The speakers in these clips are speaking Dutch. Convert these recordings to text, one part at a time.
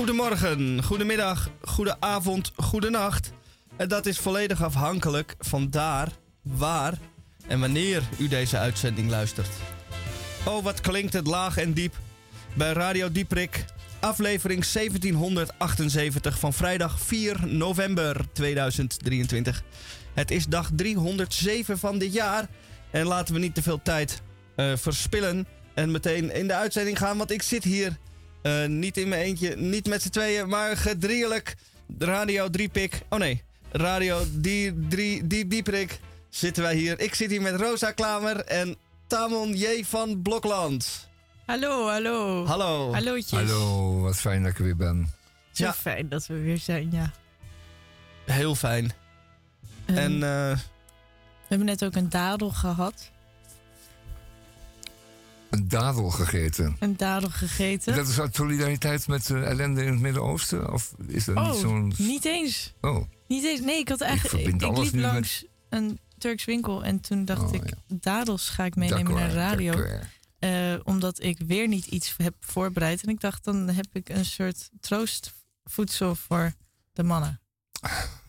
Goedemorgen, goedemiddag, goedenavond, goedenacht. En dat is volledig afhankelijk van daar, waar en wanneer u deze uitzending luistert. Oh, wat klinkt het laag en diep bij Radio Dieprik, aflevering 1778 van vrijdag 4 november 2023. Het is dag 307 van dit jaar en laten we niet te veel tijd eh, verspillen en meteen in de uitzending gaan, want ik zit hier eh, niet in mijn eentje, niet met z'n tweeën, maar gedrieelijk. Radio Driepik. Oh nee, Radio die, drie, die, Dieprik zitten wij hier. Ik zit hier met Rosa Klamer en Tamon J. van Blokland. Hallo, hallo. Hallo. Hallootjes. Hallo, wat fijn dat ik er weer ben. Zo Ja. fijn dat we weer zijn, ja. Heel fijn. Ehm, En eh, we hebben net ook een dadel gehad. Een dadel gegeten. Een dadel gegeten. Dat is uit solidariteit met de ellende in het Midden-Oosten? Of is dat niet oh, zo'n... niet eens. Oh, Niet eens. Nee, ik had eigenlijk... Ik, liep met- langs een Turks winkel en toen dacht Oh, ik... ja. dadels ga ik meenemen naar de radio. Eh, omdat ik weer niet iets heb voorbereid. En ik dacht, dan heb ik een soort troostvoedsel voor de mannen.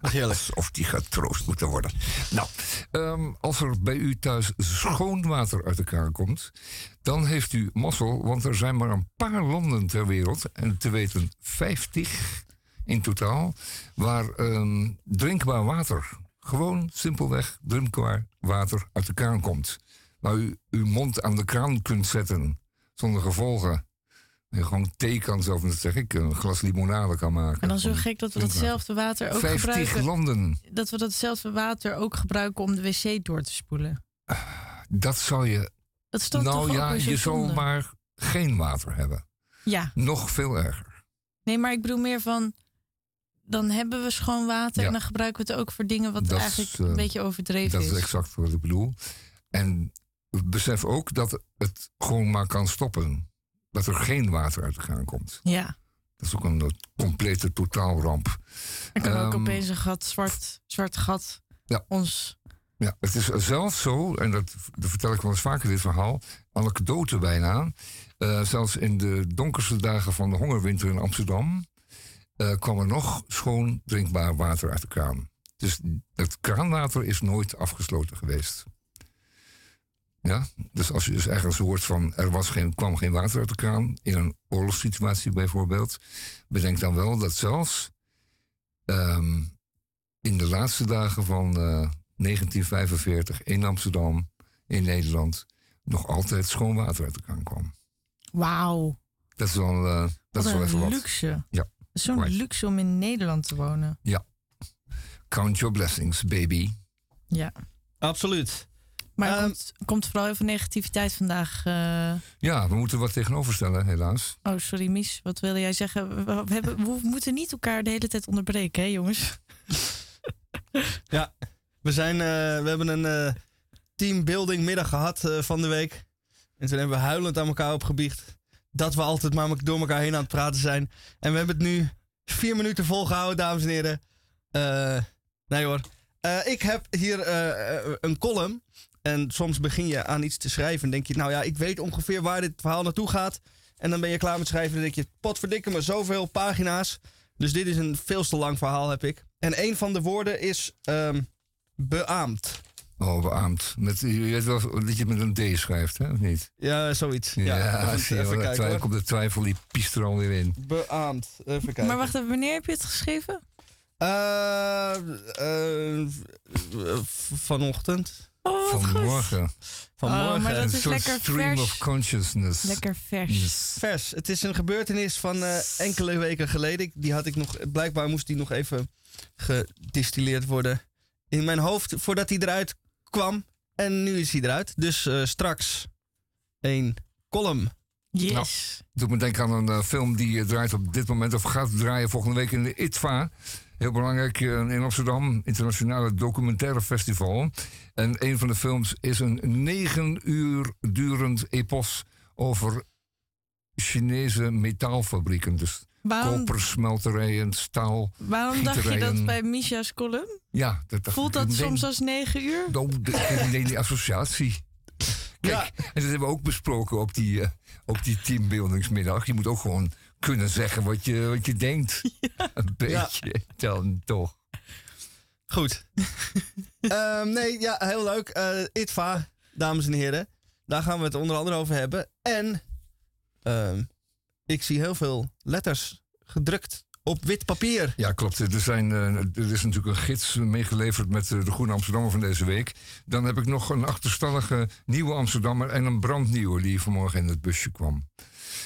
Alsof die getroost moeten worden. Nou, ehm, als er bij u thuis schoon water uit de kraan komt, dan heeft u mazzel, want er zijn maar een paar landen ter wereld, en te weten 50 in totaal, waar ehm, drinkbaar water, gewoon simpelweg drinkbaar water uit de kraan komt. Waar u uw mond aan de kraan kunt zetten, zonder gevolgen. Je gewoon thee kan, zelf net zeg ik, een glas limonade kan maken. En dan zo gek dat we datzelfde water ook 50 gebruiken. landen. Dat we datzelfde water ook gebruiken om de wc door te spoelen. Dat zou je. Dat is toch nou ja, je zonde? maar geen water hebben. Ja, Nog veel erger. nee, maar ik bedoel meer van... Dan hebben we schoon water Ja. en dan gebruiken we het ook voor dingen wat Dat is, eigenlijk eh, een beetje overdreven Dat is. is exact wat ik bedoel. En besef ook dat het gewoon maar kan stoppen. Dat er geen water uit de kraan komt. Ja, Dat is ook een complete totaalramp. er kan ook Ehm, opeens een gat, zwart, zwart gat Ja. ons... Ja, het is zelfs zo, en dat, dat vertel ik wel eens vaker dit verhaal, anekdote bijna. eh, zelfs in de donkerste dagen van de hongerwinter in Amsterdam eh, kwam er nog schoon drinkbaar water uit de kraan. Dus het kraanwater is nooit afgesloten geweest. Ja, dus als je dus ergens hoort van er was geen, kwam geen water uit de kraan, in een oorlogssituatie bijvoorbeeld, bedenk dan wel dat zelfs ehm, in de laatste dagen van eh, 1945 in Amsterdam, in Nederland, nog altijd schoon water uit de kraan kwam. Wauw, Dat is wel, eh, dat wat is wel even een wat. luxe. Ja, Zo'n right. luxe om in Nederland te wonen. Count your blessings, baby. Ja. absoluut. Maar er Ehm, komt, komt vooral heel veel negativiteit vandaag. eh. Ja, we moeten wat tegenoverstellen, helaas. Oh, sorry, Mies. Wat wilde jij zeggen? We, we hebben, we moeten niet elkaar de hele tijd onderbreken, hè, jongens? Ja, we, zijn, eh, we hebben een eh, teambuilding middag gehad eh, van de week. En toen hebben we huilend aan elkaar opgebiecht dat we altijd maar door elkaar heen aan het praten zijn. En we hebben het nu vier minuten volgehouden, dames en heren. Eh, nee hoor. Eh, ik heb hier een column. En soms begin je aan iets te schrijven en denk je, nou ja, ik weet ongeveer waar dit verhaal naartoe gaat. En dan ben je klaar met schrijven en dan denk je, potverdikke me, zoveel pagina's. Dus dit is een veel te lang verhaal, heb ik. En een van de woorden is ehm, beaamd. Oh, beaamd. Met, je weet wel dat je het met een D schrijft, hè, of niet? Ja, zoiets. Ja, Ja, even kijken. Twijfel, komt de twijfel, die piest er alweer in. Beaamd. Even kijken. Maar wacht even, wanneer heb je het geschreven? Eh, eh, vanochtend. Oh, wat goed. Vanmorgen. Vanmorgen. Oh, maar dat Een is soort lekker stream vers. of consciousness. Lekker vers. Vers. Het is een gebeurtenis van eh, enkele weken geleden. Die had ik nog, blijkbaar moest die nog even gedistilleerd worden in mijn hoofd voordat hij eruit kwam. En nu is hij eruit. Dus eh, straks een column. Yes. Doet me denken aan een eh, film die draait op dit moment, of gaat draaien volgende week in de ITVA. Heel belangrijk eh, in Amsterdam, Internationale Documentaire Festival. En een van de films is een negen uur durend epos over Chinese metaalfabrieken. Dus Waarom, kopersmelterijen, staal. waarom dacht je dat bij Misha's column? Ja, dat, dacht Voelt dat soms als negen uur? Nou, de, nee, die associatie. Kijk, Ja. en dat hebben we ook besproken op die, eh, op die teambuildingsmiddag. Je moet ook gewoon kunnen zeggen wat je, wat je denkt. Een beetje dan toch. Goed. Ehm, nee, ja, heel leuk. Eh ITVA, dames en heren. Daar gaan we het onder andere over hebben. En ehm, ik zie heel veel letters gedrukt op wit papier. Ja, klopt. Er, zijn, eh, er is natuurlijk een gids meegeleverd met eh, de Groene Amsterdammer van deze week. Dan heb ik nog een achterstallige nieuwe Amsterdammer en een brandnieuwe die vanmorgen in het busje kwam.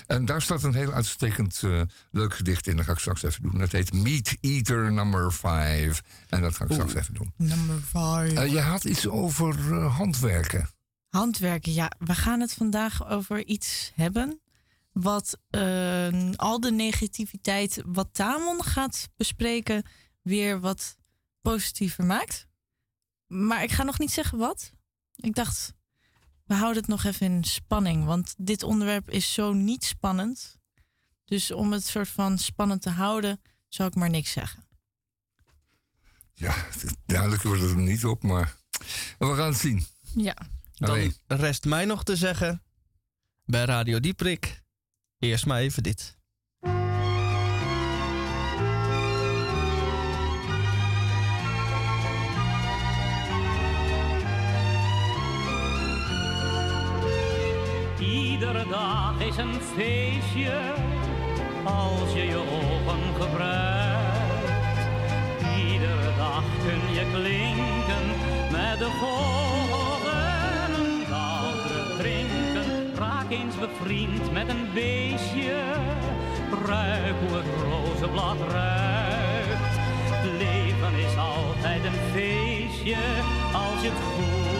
En daar staat een heel uitstekend eh, leuk gedicht in. Dat ga ik straks even doen. Dat heet Meat Eater number 5. En dat ga ik straks even doen. Number 5. Eh, je had iets over eh, handwerken. Handwerken, ja. We gaan het vandaag over iets hebben. Wat eh, al de negativiteit wat Tamon gaat bespreken, weer wat positiever maakt. Maar ik ga nog niet zeggen wat. Ik dacht, we houden het nog even in spanning. Want dit onderwerp is zo niet spannend. Dus om het soort van spannend te houden, zou ik maar niks zeggen. Ja, duidelijk wordt het er niet op, maar we gaan het zien. Ja. Dan Allee. rest mij nog te zeggen bij Radio Dieprik. Eerst maar even dit. Iedere dag is een feestje als je je ogen gebruikt. Iedere dag kun je klinken met de dagdruk drinken. Raak eens bevriend met een beestje, ruik hoe het rozenblad ruikt. Het leven is altijd een feestje als je het goed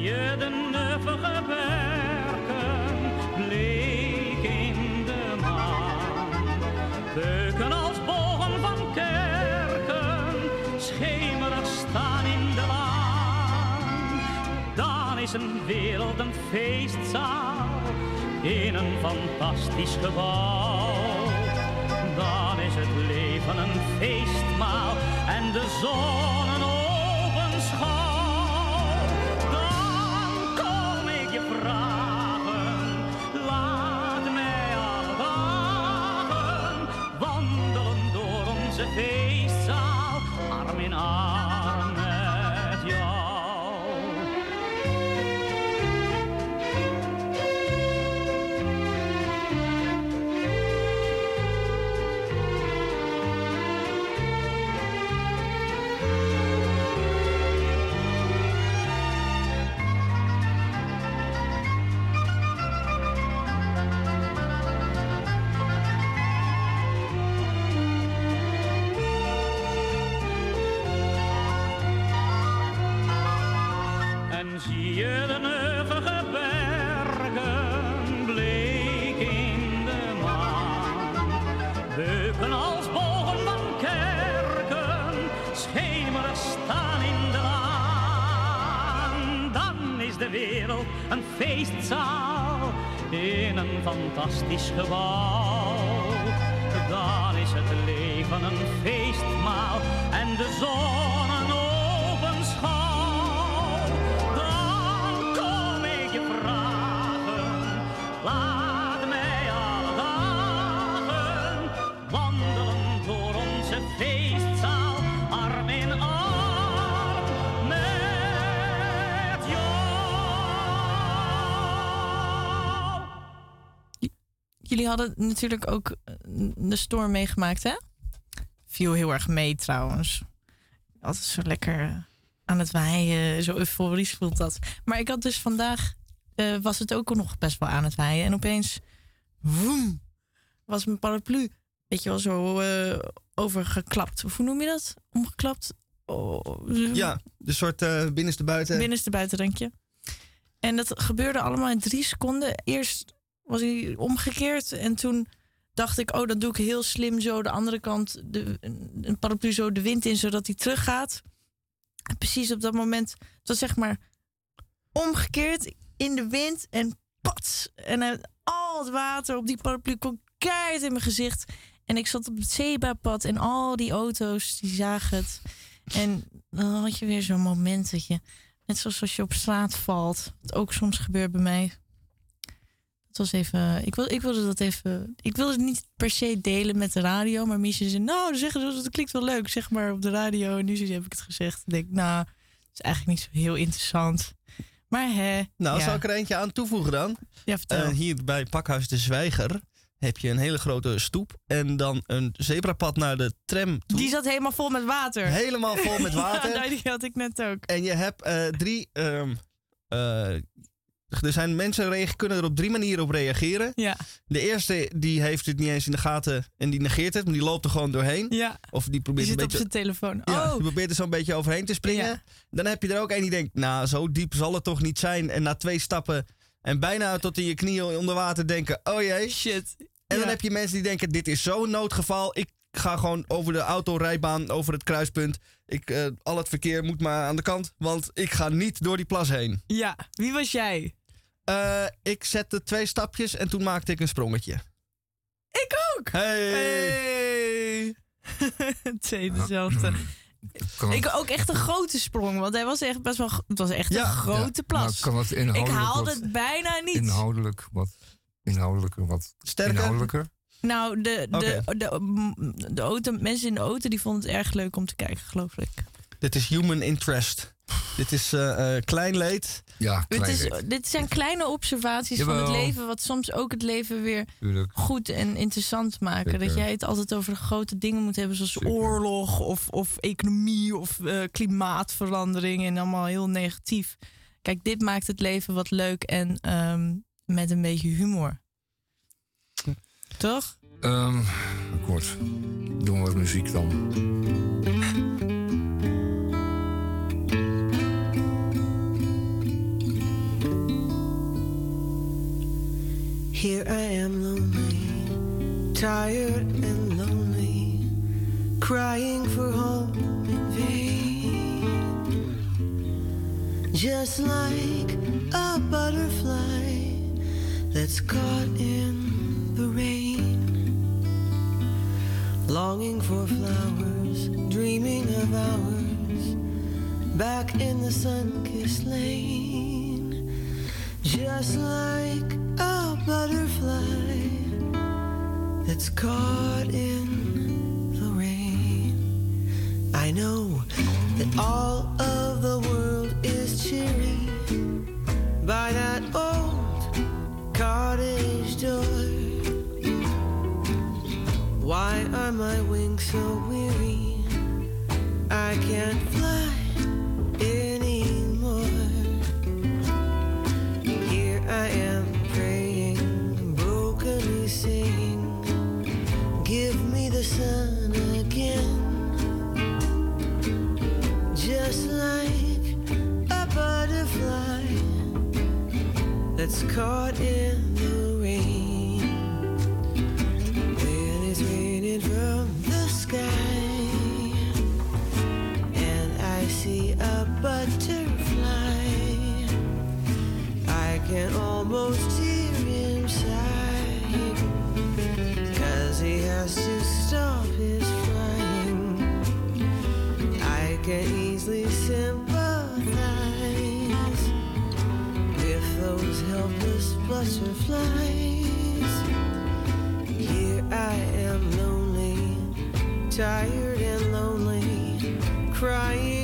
je de nuffige berken, bleek in de maan. Beuken als bogen van kerken, schemerig staan in de laan. Dan is een wereld een feestzaal, in een fantastisch gebouw. Dan is het leven een feestmaal en de zon fantastisch gebouw. Dan is het leven een feestmaal en de zon Jullie hadden natuurlijk ook eh, de storm meegemaakt, hè? Viel heel erg mee trouwens. Altijd zo lekker eh, aan het waaien, zo euforisch voelt dat. Maar ik had dus vandaag, eh, was het ook nog best wel aan het waaien. En opeens, woem, was mijn paraplu, weet je wel, zo eh, overgeklapt. Of hoe noem je dat? Omgeklapt? Oh, Ja, de soort binnenste buiten. Binnenste buitenrankje. En dat gebeurde allemaal in drie seconden. Eerst was hij omgekeerd en toen dacht ik, oh, dat doe ik heel slim zo de andere kant, de, een paraplu zo de wind in, zodat hij teruggaat. En precies op dat moment, was zeg maar omgekeerd in de wind en pats. En al het water op die paraplu kwam keihard in mijn gezicht. En ik zat op het zebrapad en al die auto's, die zagen het. En dan had je weer zo'n moment dat je, net zoals als je op straat valt, wat ook soms gebeurt bij mij. Het was even, ik, wil, ik wilde dat even. Ik wilde het niet per se delen met de radio. Maar Miesje zei: Nou, dan zeggen ze dat klinkt wel leuk. Zeg maar op de radio. En nu heb ik het gezegd. Ik denk, nou, het is eigenlijk niet zo heel interessant. Maar hè. Nou, ja. zal ik er eentje aan toevoegen dan? Ja, vertel. Eh, hier bij Pakhuis de Zwijger heb je een hele grote stoep. En dan een zebrapad naar de tram toe. Die zat helemaal vol met water. Helemaal vol met water. Ja, die had ik net ook. En je hebt eh, drie. ehm, eh, er zijn mensen kunnen er op drie manieren op reageren. Ja, De eerste die heeft het niet eens in de gaten en die negeert het, maar die loopt er gewoon doorheen. ja. Of die Die probeert zit een op beetje. zijn telefoon. Ja, Oh, die probeert er zo'n beetje overheen te springen. Ja. Dan heb je er ook een die denkt, nou, zo diep zal het toch niet zijn. En na twee stappen en bijna tot in je knieën onder water denken, oh jee. shit. En dan heb je mensen die denken, dit is zo'n noodgeval. Ik ga gewoon over de autorijbaan, over het kruispunt. Ik, eh, al het verkeer moet maar aan de kant, want ik ga niet door die plas heen. Ja, wie was jij? Eh, ik zette twee stapjes en toen maakte ik een sprongetje. Ik ook. Hey! Hey. Twee dezelfde. Kan Ik ook echt een grote sprong, want hij was echt best wel. Het was echt Ja. een grote ja, plas. nou, kan ik haalde het bijna niet. inhoudelijk wat inhoudelijker, wat Sterker? inhoudelijker. Nou, de, de, de, de, auto, mensen in de auto die vonden het erg leuk om te kijken, geloof ik. Dit is human interest. Dit is eh, eh, klein leed. Ja, klein is, dit zijn kleine observaties van het leven, wat soms ook het leven weer goed en interessant maken. Zeker. Dat jij het altijd over de grote dingen moet hebben, zoals Zeker. oorlog of, of economie of eh, klimaatverandering en allemaal heel negatief. Kijk, dit maakt het leven wat leuk en ehm, met een beetje humor. Toch? Ehm akkoord. Doen we wat muziek dan. Here I am lonely, tired and lonely, crying for home in vain. Just like a butterfly that's caught in the rain, longing for flowers, dreaming of hours back in the sun-kissed lane. Just like a butterfly that's caught in the rain. I know that all of the world is cheery by that old cottage door. Why are my wings so weary? I can't fly anymore. Here I am Just like a butterfly that's caught in the rain. When it's raining from the sky, and I see a butterfly. I can almost hear him sigh Cause he has to stop can easily sympathize With those helpless butterflies. Here I am lonely Tired and lonely Crying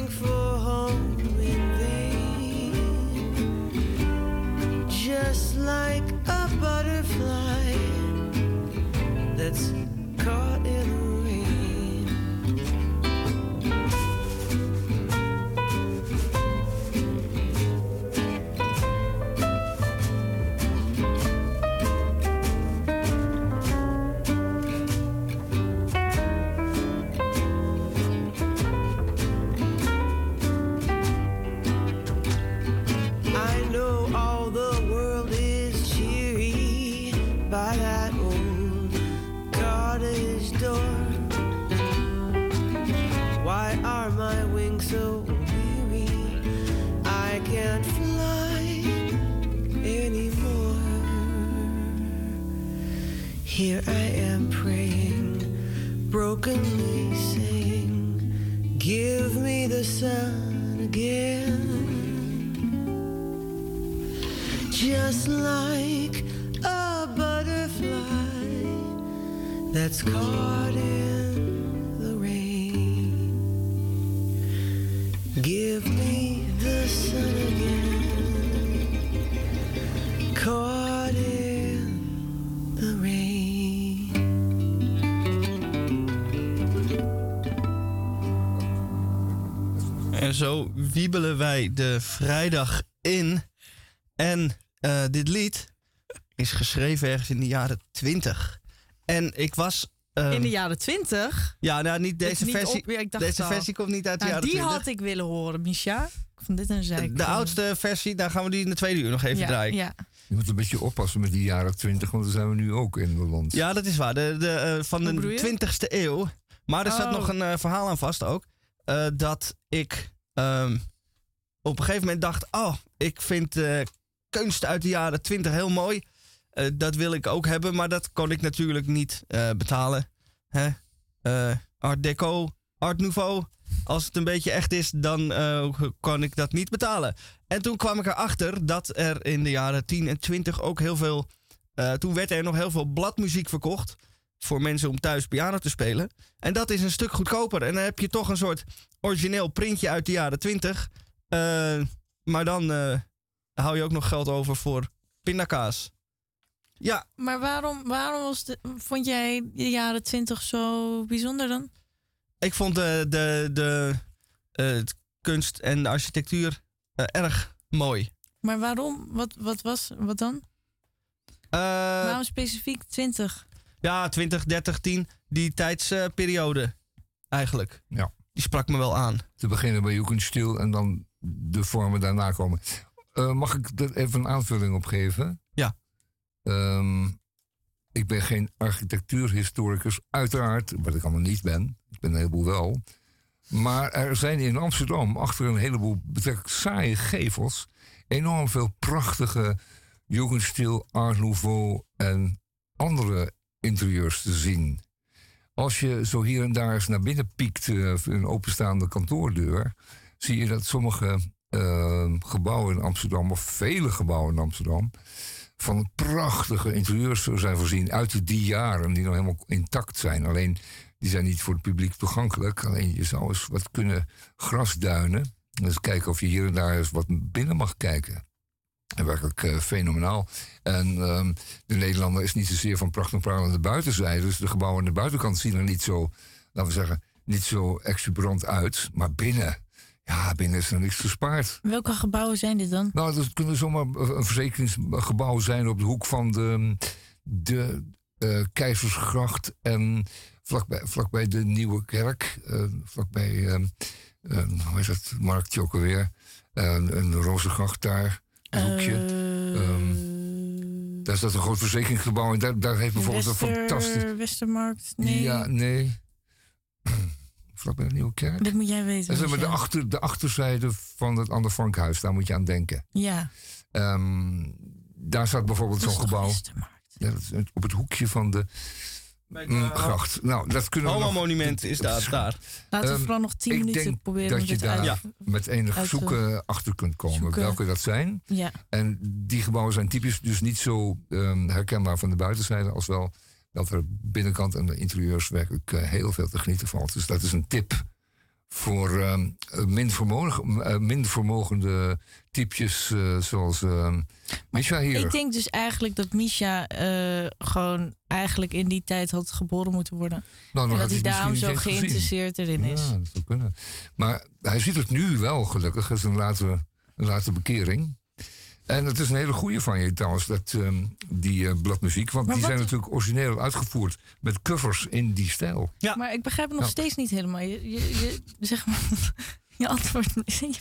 that's caught in the rain. Give me the sun again, caught in the rain. En zo wiebelen wij de vrijdag in. En eh, dit lied is geschreven ergens in de jaren 20. En ik was. ehm, In de jaren twintig. Ja, nou niet deze niet versie. op- ja, ik dacht deze al. versie komt niet uit de Nou, jaren die 20. had ik willen horen, Misha. Ik vond dit een zeik. De oudste versie, daar gaan we die in de tweede uur nog even ja, draaien. Ja. Je moet een beetje oppassen met die jaren 20, want daar zijn we nu ook in Nederland. Ja, dat is waar. De, de, eh, van Hoe de? 20ste eeuw. Maar er staat Oh. nog een eh, verhaal aan vast ook. eh, dat ik ehm, op een gegeven moment dacht: Oh, ik vind eh, kunst uit de jaren 20 heel mooi. Eh, dat wil ik ook hebben, maar dat kon ik natuurlijk niet eh, betalen. Hè? Eh, Art Deco, Art Nouveau. Als het een beetje echt is, dan kan ik dat niet betalen. En toen kwam ik erachter dat er in de jaren 10 en 20 ook heel veel. toen werd er nog heel veel bladmuziek verkocht. Voor mensen om thuis piano te spelen. En dat is een stuk goedkoper. En dan heb je toch een soort origineel printje uit de jaren 20. Eh, maar dan hou je ook nog geld over voor pindakaas. Ja, Maar waarom, waarom was de, vond jij de jaren twintig zo bijzonder dan? ik vond de, de, de eh, het kunst en de architectuur eh, erg mooi. Maar waarom? Wat, wat was, wat dan? Eh, waarom specifiek 20? ja, 20, 30, 10, die tijdsperiode eigenlijk. Ja. Die sprak me wel aan. Te beginnen bij Jugendstil en dan de vormen daarna komen. Eh, mag ik er even een aanvulling op geven? Ehm, ik ben geen architectuurhistoricus, uiteraard, wat ik allemaal niet ben. Ik ben een heleboel wel. Maar er zijn in Amsterdam, achter een heleboel betrekkelijk saaie gevels, enorm veel prachtige Jugendstil, Art Nouveau en andere interieurs te zien. Als je zo hier en daar eens naar binnen piekt, eh, een openstaande kantoordeur, zie je dat sommige eh, gebouwen in Amsterdam, of vele gebouwen in Amsterdam, van prachtige interieurs zijn voorzien uit die jaren, die nog helemaal intact zijn. Alleen die zijn niet voor het publiek toegankelijk. Alleen je zou eens wat kunnen grasduinen. En eens kijken of je hier en daar eens wat binnen mag kijken. En werkelijk eh, fenomenaal. En ehm, de Nederlander is niet zozeer van pracht en praal aan de buitenzijde. Dus de gebouwen aan de buitenkant zien er niet zo, laten we zeggen, niet zo exuberant uit. Maar binnen, ja, binnen is er niks gespaard. Welke gebouwen zijn dit dan? Nou, dat kunnen zomaar een verzekeringsgebouw zijn op de hoek van de, de eh, Keizersgracht en vlakbij, vlakbij de Nieuwe Kerk. eh, vlakbij, eh, eh, hoe is het, Marktje ook alweer. Een Rozengracht daar, een hoekje. Ehm, daar staat een groot verzekeringsgebouw en daar, daar heeft bijvoorbeeld Wester, een fantastisch... Westermarkt? Nee, Ja, nee. Vlakbij de Nieuwe Kerk. dat moet jij weten. Dat is maar de, achter, de achterzijde van het Anne Frankhuis, daar moet je aan denken. Ja, Ehm, daar staat bijvoorbeeld zo'n gebouw. Ja, dat is op het hoekje van de mm, gracht. Nou, dat kunnen we nog monument is daar. daar. Laten we Ehm, vooral nog 10 ik minuten proberen dat je daar. Ja. met enig uit zoeken achter kunt komen zoeken. welke dat zijn. Ja, En die gebouwen zijn typisch dus niet zo ehm, herkenbaar van de buitenzijde als wel dat er binnenkant en de interieurs werkelijk eh, heel veel te genieten valt. Dus dat is een tip voor ehm, minder, vermogen, minder vermogende typjes eh, zoals ehm Misha hier. ik denk dus eigenlijk dat Misha gewoon eigenlijk in die tijd had geboren moeten worden. nou, En dat hij het daarom zo gezien. geïnteresseerd erin is. Ja, dat zou kunnen. Maar hij ziet het nu wel, gelukkig. Dat is een late, een late bekering. En het is een hele goede van je trouwens, dat, ehm, die eh, bladmuziek. Want Maar die zijn natuurlijk origineel uitgevoerd met covers in die stijl. Ja. Maar ik begrijp het nog Ja. steeds niet helemaal. Je, je, je, zeg maar, je antwoord... Je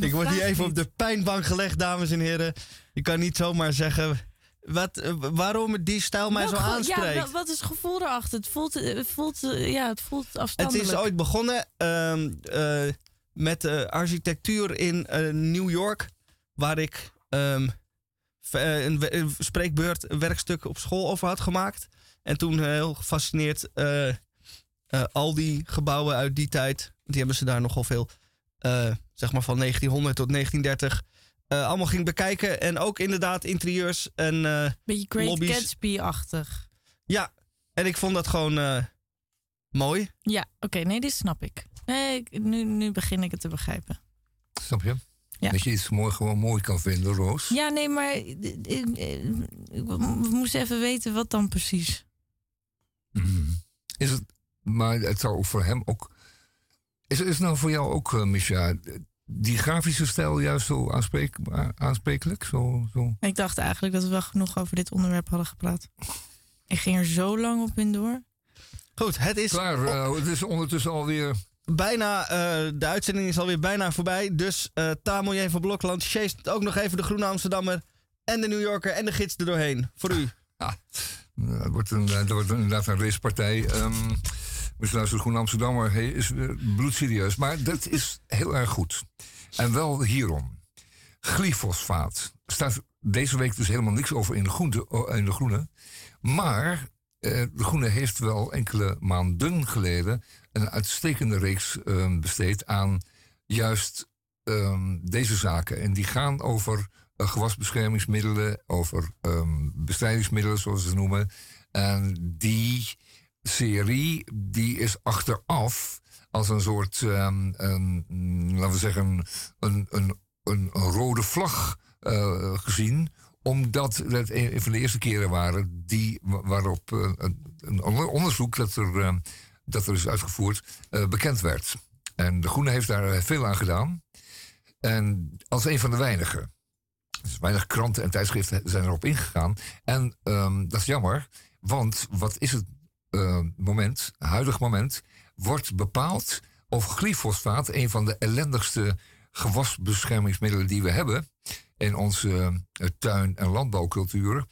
Ik word hier even op de pijnbank gelegd, dames en heren. Je kan niet zomaar zeggen wat, eh, waarom die stijl mij zo Welk aanspreekt. Ja, wat is het gevoel erachter? Het voelt, het voelt, eh, ja, het voelt Het afstandelijk. is ooit begonnen ehm, eh, met eh, architectuur in eh, New York, waar ik ehm, eh, een, spreekbeurt, een werkstuk op school over had gemaakt. En toen eh, heel gefascineerd eh, eh, al die gebouwen uit die tijd, die hebben ze daar nogal veel, eh, zeg maar van 1900 tot 1930, eh, allemaal ging bekijken. En ook inderdaad interieurs en... eh, Beetje Great. Gatsby-achtig. Ja, en ik vond dat gewoon eh, mooi. Ja, oké, nee, dit snap ik. Nee, nu, nu begin ik het te begrijpen. Snap je? Ja. Dat je iets mooi, gewoon mooi kan vinden, Roos. Ja, nee, maar eh, eh, eh, we moesten even weten wat dan precies. Mhm. Is het, maar het zou ook voor hem ook. Is, is het nou voor jou ook, uh, Misha, die grafische stijl juist zo aanspreek, aansprekelijk? Zo, zo. Ik dacht eigenlijk dat we wel genoeg over dit onderwerp hadden gepraat. Ik ging er zo lang op in door. Goed, het is Klaar, eh, het is ondertussen alweer. Bijna, eh, de uitzending is alweer bijna voorbij. Dus uh, van Blokland chased ook nog even de Groene Amsterdammer en de New Yorker en de gids er doorheen. Voor u. Ja, eh, het wordt, een, het wordt inderdaad een racepartij. Um, dus luister, Groen Amsterdammer hey, is uh, bloedserieus. Maar dat is heel erg goed. En wel hierom. Glyfosfaat. staat deze week dus helemaal niks over in de, groente, in de groene. Maar uh, de groene heeft wel enkele maanden geleden een uitstekende reeks um, besteed aan juist um, deze zaken. En die gaan over uh, gewasbeschermingsmiddelen, over um, bestrijdingsmiddelen, zoals ze noemen. En die serie die is achteraf als een soort, een, laten we zeggen, een, een, een, rode vlag uh, gezien omdat het een van de eerste keren waren die, waarop uh, een onderzoek dat er, dat er is uitgevoerd uh, bekend werd. En de Groene heeft daar veel aan gedaan. En als een van de weinigen. Dus weinig kranten en tijdschriften zijn erop ingegaan. En um, dat is jammer, want wat is het uh, moment, huidig moment, wordt bepaald of glyfosfaat, een van de ellendigste gewasbeschermingsmiddelen die we hebben in onze tuin- en landbouwcultuur,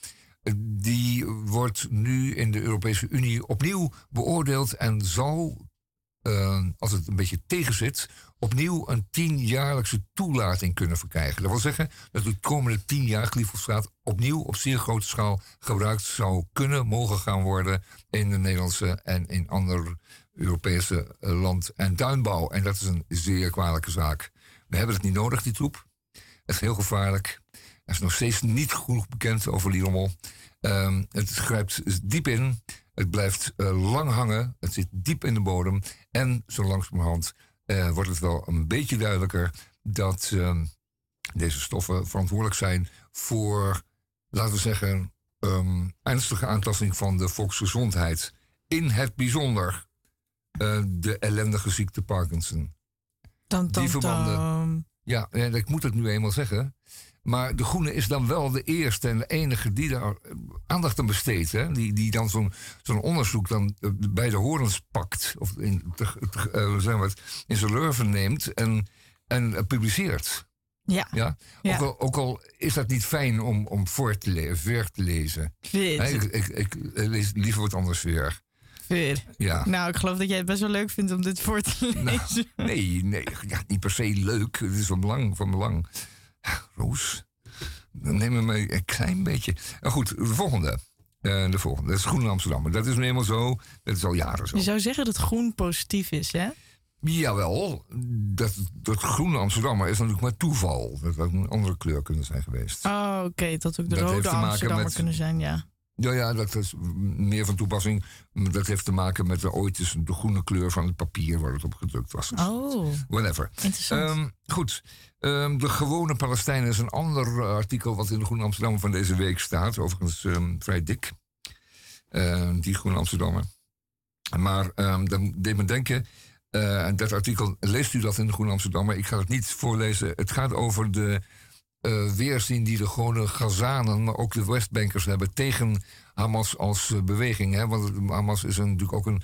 die wordt nu in de Europese Unie opnieuw beoordeeld en zal, uh, als het een beetje tegenzit, opnieuw een tienjaarlijkse toelating kunnen verkrijgen. Dat wil zeggen dat de komende tien jaar glyfosaat opnieuw op zeer grote schaal gebruikt zou kunnen, mogen gaan worden in de Nederlandse en in andere Europese uh, land- en tuinbouw. En dat is een zeer kwalijke zaak. We hebben het niet nodig, die troep. Het is heel gevaarlijk. Er is nog steeds niet genoeg bekend over die rommel. Um, het grijpt diep in. Het blijft uh, lang hangen. Het zit diep in de bodem. En zo langzamerhand uh, wordt het wel een beetje duidelijker dat uh, deze stoffen verantwoordelijk zijn voor, laten we zeggen, um, ernstige aantasting van de volksgezondheid. In het bijzonder uh, de ellendige ziekte Parkinson. Dan, dan, Die verbanden. Ja, ja, ik moet het nu eenmaal zeggen. Maar de Groene is dan wel de eerste en de enige die daar aandacht aan besteedt. Hè? Die, die dan zo'n zo'n onderzoek dan bij de horens pakt. Of in, te, te, uh, zeg maar, in zijn lurven neemt en, en uh, publiceert. Ja. ja? ja. Ook, al, ook al is dat niet fijn om, om voor te, le ver te lezen. Ik, ik, ik, lees liever wat anders weer. Weer. Ja. Nou, ik geloof dat jij het best wel leuk vindt om dit voor te lezen. Nou, nee, nee ja, niet per se leuk. Het is van belang. Van belang. Roos, dan neem me mee een klein beetje. Nou goed, de volgende. Uh, de volgende. Dat is Groen Amsterdam. Dat is nu eenmaal zo. Dat is al jaren zo. Je zou zeggen dat groen positief is, hè? Jawel. Dat, dat groene Amsterdammer is natuurlijk maar toeval. Dat had een andere kleur kunnen zijn geweest. Oh, oké. Okay. Dat ook de dat rode Amsterdammer met, kunnen zijn, ja. Ja, ja, dat is meer van toepassing. Dat heeft te maken met de ooit is de groene kleur van het papier waar het op gedrukt was. Oh. Whatever. Interessant. Um, goed. Um, de gewone Palestijnen is een ander artikel wat in de Groene Amsterdammer van deze week staat. Overigens um, vrij dik. Uh, die Groene Amsterdammer. Maar dan deed me denken. Uh, en dat artikel, leest u dat in de Groene Amsterdammer? Ik ga het niet voorlezen. Het gaat over de uh, weerzien die de gewone Gazanen, maar ook de Westbankers hebben tegen Hamas als uh, beweging. Hè? Want Hamas is een, natuurlijk ook een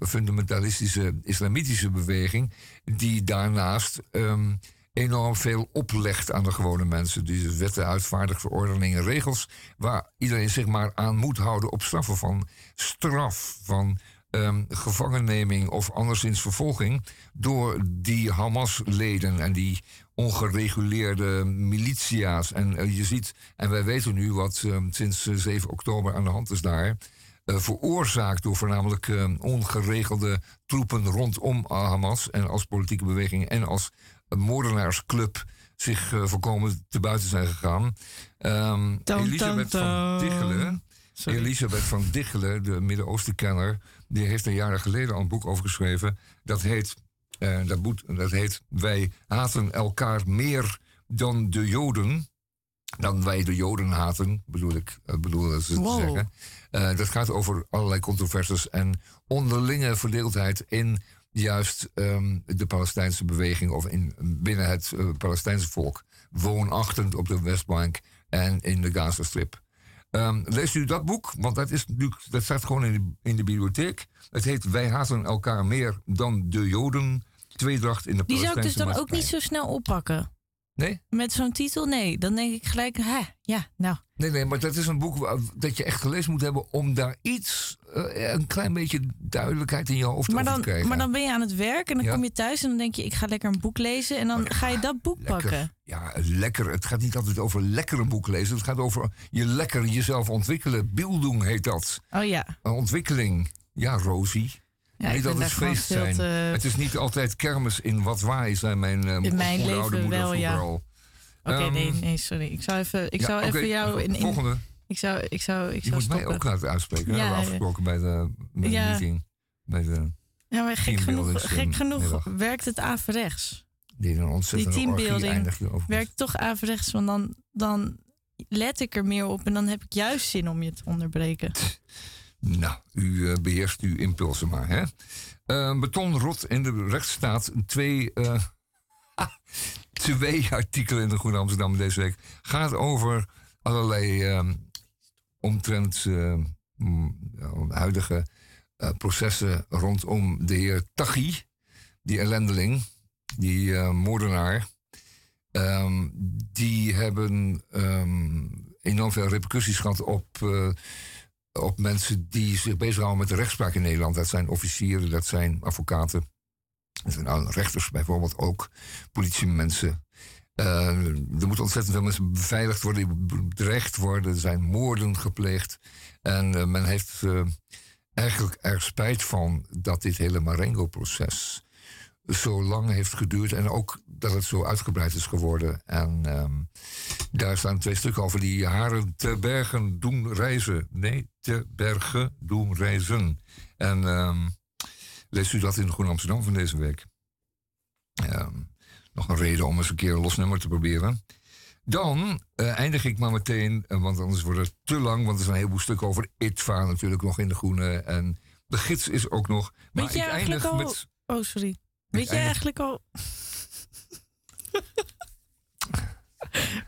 fundamentalistische islamitische beweging, die daarnaast um, enorm veel oplegt aan de gewone mensen. Die wetten uitvaardigt, verordeningen, regels, waar iedereen zich maar aan moet houden op straffen van straf, van um, gevangenneming of anderszins vervolging door die Hamas-leden en die ongereguleerde militia's. En uh, je ziet, en wij weten nu wat um, sinds uh, 7 oktober aan de hand is daar. Uh, veroorzaakt door voornamelijk uh, ongeregelde troepen rondom Hamas en als politieke beweging en als moordenaarsclub zich uh, voorkomen te buiten zijn gegaan. Um, Elisabeth van Diggelen. Elisabeth van Dichelen, de Midden-Oostenkenner, die heeft een jaren geleden al een boek over geschreven. Dat heet, eh, dat, boek, dat heet Wij haten elkaar meer dan de Joden. Dan wij de Joden haten, bedoel ik eh, bedoel ze te zeggen. Eh, dat gaat over allerlei controversies en onderlinge verdeeldheid in juist ehm, de Palestijnse beweging of in, binnen het Palestijnse volk. Woonachtend op de Westbank en in de Gazastrip. Ehm leest u dat boek? Want dat, is, natuurlijk- dat staat gewoon in de, in de bibliotheek. Het heet Wij haten elkaar meer dan de Joden. Tweedracht in de Die zou ik dus dan ook niet zo snel oppakken. Nee? Met zo'n titel, nee. Dan denk ik gelijk, hè, ja, nou. Nee, nee, maar dat is een boek dat je echt gelezen moet hebben... om daar iets, eh, een klein beetje duidelijkheid in je hoofd Maar over dan, te krijgen. maar dan ben je aan het werk en dan Ja. kom je thuis en dan denk je, ik ga lekker een boek lezen. En dan ga je dat boek Lekker. pakken. Ja, lekker. Het gaat niet altijd over lekker een boek lezen. Het gaat over je lekker jezelf ontwikkelen. Bildung heet dat. Oh ja. Een ontwikkeling. Ja, Rosie. Ja, niet altijd feest zijn. te- Het is niet altijd kermis in wat waar is, zei mijn, uh, In mijn leven moeder wel, ja. vroeger al. Oké, Ehm, nee, nee, sorry. Ik zou even, ik ja, zou even jou in, in- Volgende. Ik zou, ik zou, ik Je zou moet mij ook laten uitspreken. Ja, we afgesproken bij de, bij de meeting. Bij de, Ja, maar gek genoeg, gek eh, genoeg werkt het averechts. die Die teambuilding werkt toch averechts, want dan, dan let ik er meer op en dan heb ik juist zin om je te onderbreken. Nou, u eh, beheerst uw impulsen maar, hè? Eh, betonrot in de rechtsstaat. Twee, eh, twee artikelen in de Groene Amsterdam deze week. Gaat over allerlei eh, omtrent eh, mm, huidige processen rondom de heer Taghi. Die ellendeling, die moordenaar. Ehm, die hebben ehm, enorm veel repercussies gehad op... op mensen die zich bezighouden met de rechtspraak in Nederland. Dat zijn officieren, dat zijn advocaten. Dat zijn rechters bijvoorbeeld ook, politiemensen. Eh, er moeten ontzettend veel mensen beveiligd worden, die bedreigd worden. Er zijn moorden gepleegd. En eh, men heeft eh, eigenlijk er spijt van dat dit hele Marengo-proces zo lang heeft geduurd. En ook dat het zo uitgebreid is geworden. En ehm, daar staan twee stukken over die haren te bergen doen reizen. Nee, te bergen doen reizen. En ehm, leest u dat in de Groene Amsterdam van deze week. Ehm, nog een reden om eens een keer een los nummer te proberen. Dan eh, eindig ik maar meteen, eh, want anders wordt het te lang. Want er zijn een heleboel stukken over ITVA natuurlijk nog in de Groene. En de gids is ook nog. Maar Weet je ik eigenlijk eindig al... met... Oh, sorry. Weet je eigenlijk al...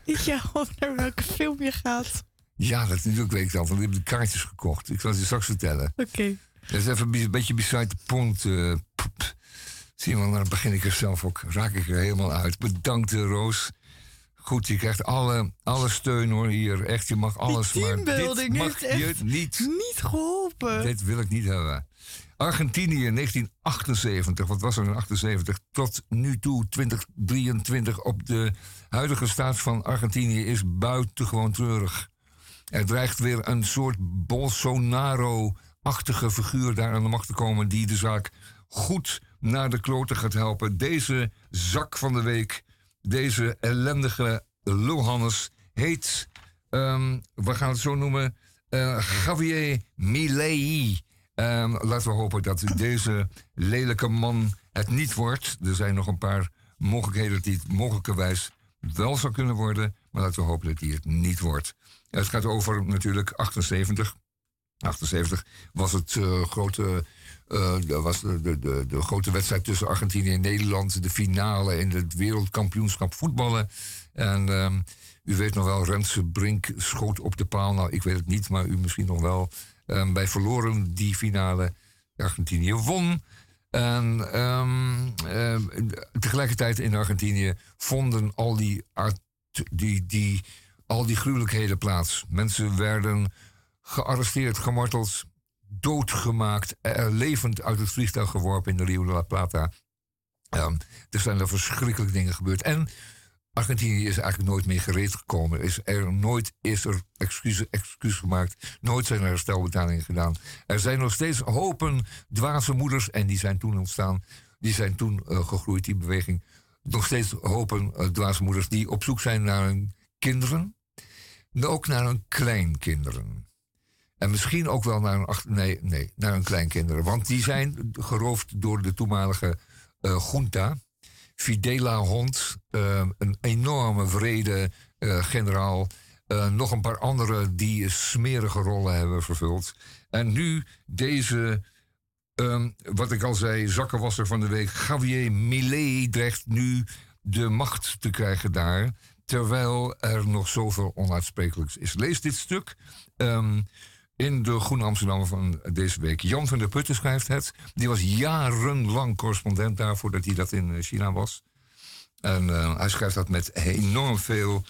Weet je al naar welke film je gaat? Ja, dat natuurlijk weet ik al, want ik heb de kaartjes gekocht. Ik zal het je straks vertellen. Oké. Dat is even een beetje beside the point. eh. Zie je wel, dan begin ik er zelf ook. Raak ik er helemaal uit. Bedankt, eh, Roos. Goed, je krijgt alle, alle steun hoor hier. Echt, je mag alles. maar dit mag heeft echt je niet. Niet geholpen. Dit wil ik niet hebben. Argentinië 1978, wat was er in 78? Tot nu toe 2023 op de huidige staat van Argentinië is buitengewoon treurig. Er dreigt weer een soort Bolsonaro-achtige figuur daar aan de macht te komen die de zaak goed naar de kloten gaat helpen. Deze zak van de week, deze ellendige lulhannes, heet, ehm, we gaan het zo noemen, eh, Javier Milei. Ehm, laten we hopen dat deze lelijke man het niet wordt. Er zijn nog een paar mogelijkheden dat hij het mogelijkerwijs wel zou kunnen worden. Maar laten we hopen dat hij het niet wordt. Het gaat over natuurlijk 78. 78 was het eh, grote, eh, was de, de, de, grote wedstrijd tussen Argentinië en Nederland. De finale in het wereldkampioenschap voetballen. En ehm, u weet nog wel, Renze Brink schoot op de paal. Nou, ik weet het niet, maar u misschien nog wel. Ehm, wij verloren die finale. Argentinië won. En ehm, ehm, tegelijkertijd in Argentinië vonden al die, die, die, al die gruwelijkheden plaats. Mensen werden gearresteerd, gemarteld, doodgemaakt, eh, levend uit het vliegtuig geworpen in de Rio de la Plata. Er zijn er verschrikkelijke dingen gebeurd. En Argentinië is eigenlijk nooit meer gereed gekomen. Is er nooit is er excuus, excuus gemaakt. Nooit zijn er herstelbetalingen gedaan. Er zijn nog steeds hopen dwaze moeders. En die zijn toen ontstaan. Die zijn toen eh, gegroeid, die beweging. Nog steeds hopen uh, dwaze moeders die op zoek zijn naar hun kinderen. Maar ook naar hun kleinkinderen. En misschien ook wel naar ach- nee, nee, naar hun kleinkinderen. Want die zijn geroofd door de toenmalige eh junta. Fidela Hond, eh, een enorme vrede eh, generaal. Eh, nog een paar anderen die smerige rollen hebben vervuld. En nu deze, ehm, wat ik al zei, zakkenwasser van de week, Javier Millet, dreigt nu de macht te krijgen daar. Terwijl er nog zoveel onuitsprekelijks is. Lees dit stuk ehm, in de Groene Amsterdammer van deze week. Jan van der Putten schrijft het. Die was jarenlang correspondent daar voordat hij dat in eh, China was. En eh, hij schrijft dat met enorm veel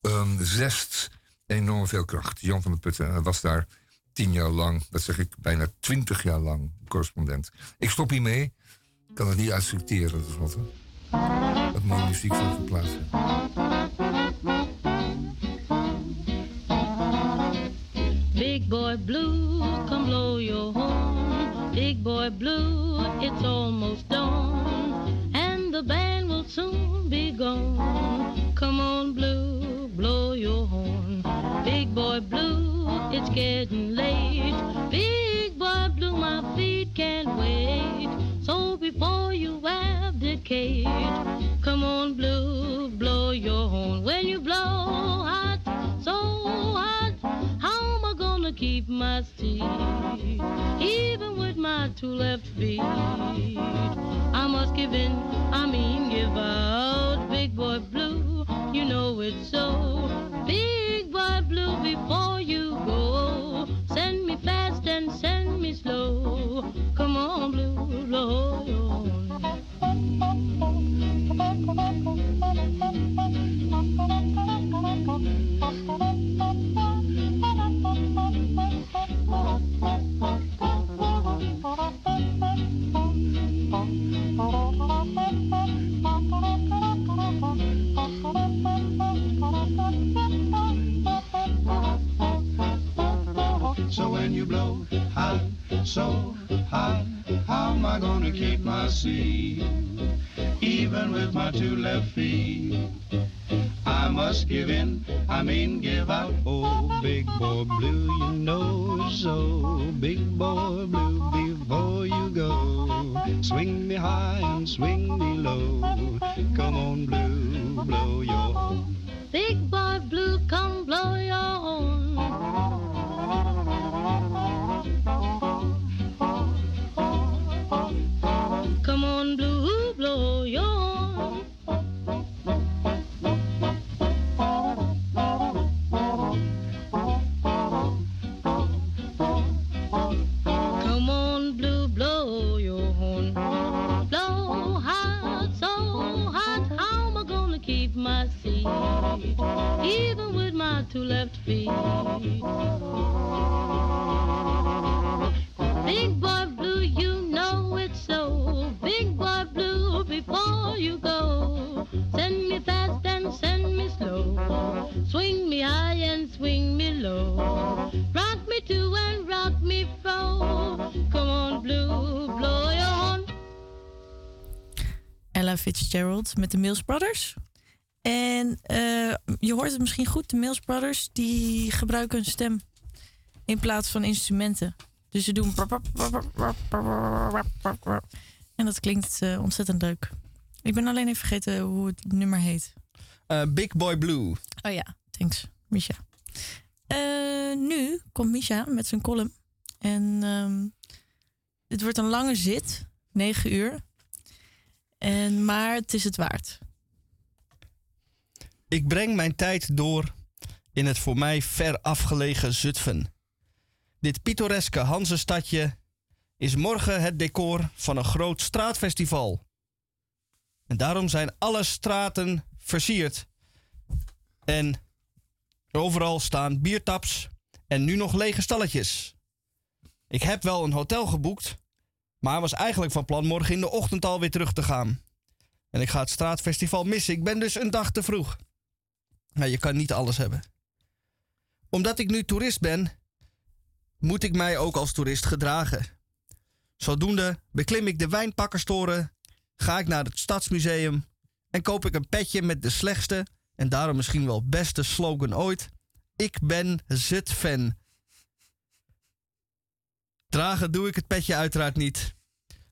ehm, zest, enorm veel kracht. Jan van der Putten hij was daar tien jaar lang, dat zeg ik bijna twintig jaar lang, correspondent. Ik stop hiermee. Ik kan het niet uitsorteren, tenslotte. Dat mooie muziek voor te plaatsen. Boy blue, come blow your horn. Big boy blue, it's almost dawn, and the band will soon be gone. Come on, blue, blow your horn. Big boy blue, it's getting late. Big boy blue, my feet can't wait. So before you abdicate, my seat? Even with my two left feet, I must give in, I mean give out. Big boy blue, you know it's so. Big so high, how am I gonna keep my seat? Even with my two left feet, I must give in, I mean give out. Oh, big boy blue, you know so. Big boy blue, before you go, swing me high and swing me low. Come on, blue, blow your. Big boy blue, come blow your horn. Your. Come on, blue, blow your horn. Blow hot, so hot. How am I gonna keep my seat? Even with my two left feet. Ella Fitzgerald met de Mills Brothers. En eh, je hoort het misschien goed, de Mills Brothers die gebruiken een stem in plaats van instrumenten. Dus ze doen. En dat klinkt eh, ontzettend leuk. Ik ben alleen even vergeten hoe het nummer heet. Eh, Big Boy Blue. Oh ja, thanks, Misha. Eh, nu komt Misha met zijn column. En ehm, het wordt een lange zit, negen uur. En, maar het is het waard. Ik breng mijn tijd door in het voor mij ver afgelegen Zutphen. Dit pittoreske Hanzestadje is morgen het decor van een groot straatfestival. En daarom zijn alle straten versierd. En overal staan biertaps en nu nog lege stalletjes. Ik heb wel een hotel geboekt, maar was eigenlijk van plan morgen in de ochtend alweer terug te gaan. En ik ga het straatfestival missen. Ik ben dus een dag te vroeg. Nou, je kan niet alles hebben. Omdat ik nu toerist ben, moet ik mij ook als toerist gedragen. Zodoende beklim ik de wijnpakkerstoren, ga ik naar het stadsmuseum en koop ik een petje met de slechtste en daarom misschien wel beste slogan ooit. Ik ben Zutphen. Dragen doe ik het petje uiteraard niet.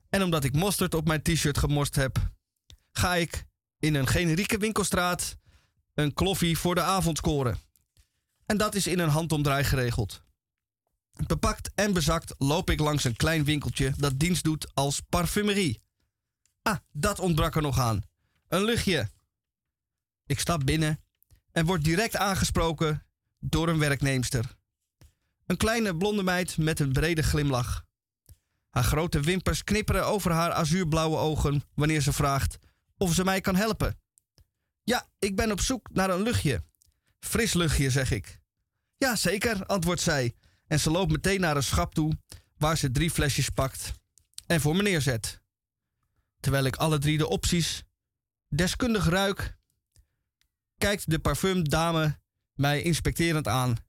En omdat ik mosterd op mijn t-shirt gemorst heb, ga ik in een generieke winkelstraat een kloffie voor de avond scoren. En dat is in een handomdraai geregeld. Bepakt en bezakt loop ik langs een klein winkeltje dat dienst doet als parfumerie. Ah, dat ontbrak er nog aan. Een luchtje. Ik stap binnen en word direct aangesproken door een werkneemster. Een kleine blonde meid met een brede glimlach. Haar grote wimpers knipperen over haar azuurblauwe ogen wanneer ze vraagt of ze mij kan helpen. Ja, ik ben op zoek naar een luchtje. Fris luchtje, zeg ik. Ja, zeker, antwoordt zij. En ze loopt meteen naar een schap toe waar ze drie flesjes pakt en voor me neerzet. Terwijl ik alle drie de opties deskundig ruik, kijkt de parfumdame mij inspecterend aan.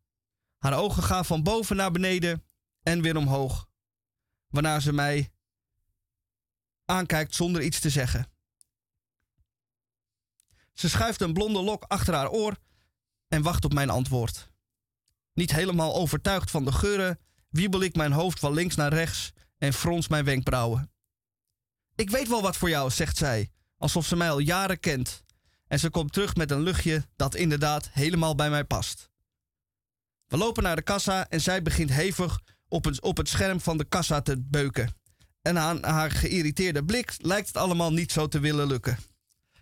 Haar ogen gaan van boven naar beneden en weer omhoog, waarna ze mij aankijkt zonder iets te zeggen. Ze schuift een blonde lok achter haar oor en wacht op mijn antwoord. Niet helemaal overtuigd van de geuren, wiebel ik mijn hoofd van links naar rechts en frons mijn wenkbrauwen. Ik weet wel wat voor jou, zegt zij, alsof ze mij al jaren kent. En ze komt terug met een luchtje dat inderdaad helemaal bij mij past. We lopen naar de kassa en zij begint hevig op het, op het scherm van de kassa te beuken. En aan haar geïrriteerde blik lijkt het allemaal niet zo te willen lukken.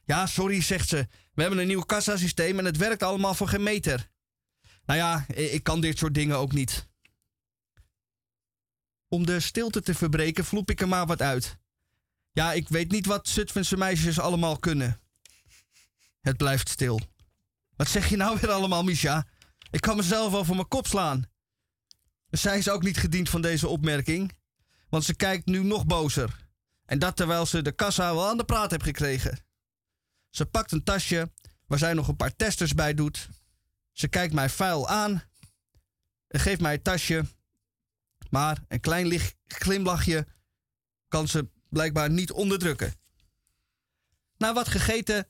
Ja, sorry, zegt ze. We hebben een nieuw kassasysteem en het werkt allemaal voor geen meter. Nou ja, ik kan dit soort dingen ook niet. Om de stilte te verbreken, vloep ik er maar wat uit. Ja, ik weet niet wat Zutphense meisjes allemaal kunnen. Het blijft stil. Wat zeg je nou weer allemaal, Misha? Ik kan mezelf wel voor mijn kop slaan. Zij is ook niet gediend van deze opmerking, want ze kijkt nu nog bozer. En dat terwijl ze de kassa wel aan de praat heeft gekregen. Ze pakt een tasje waar zij nog een paar testers bij doet. Ze kijkt mij vuil aan en geeft mij het tasje. Maar een klein licht glimlachje kan ze blijkbaar niet onderdrukken. Na wat gegeten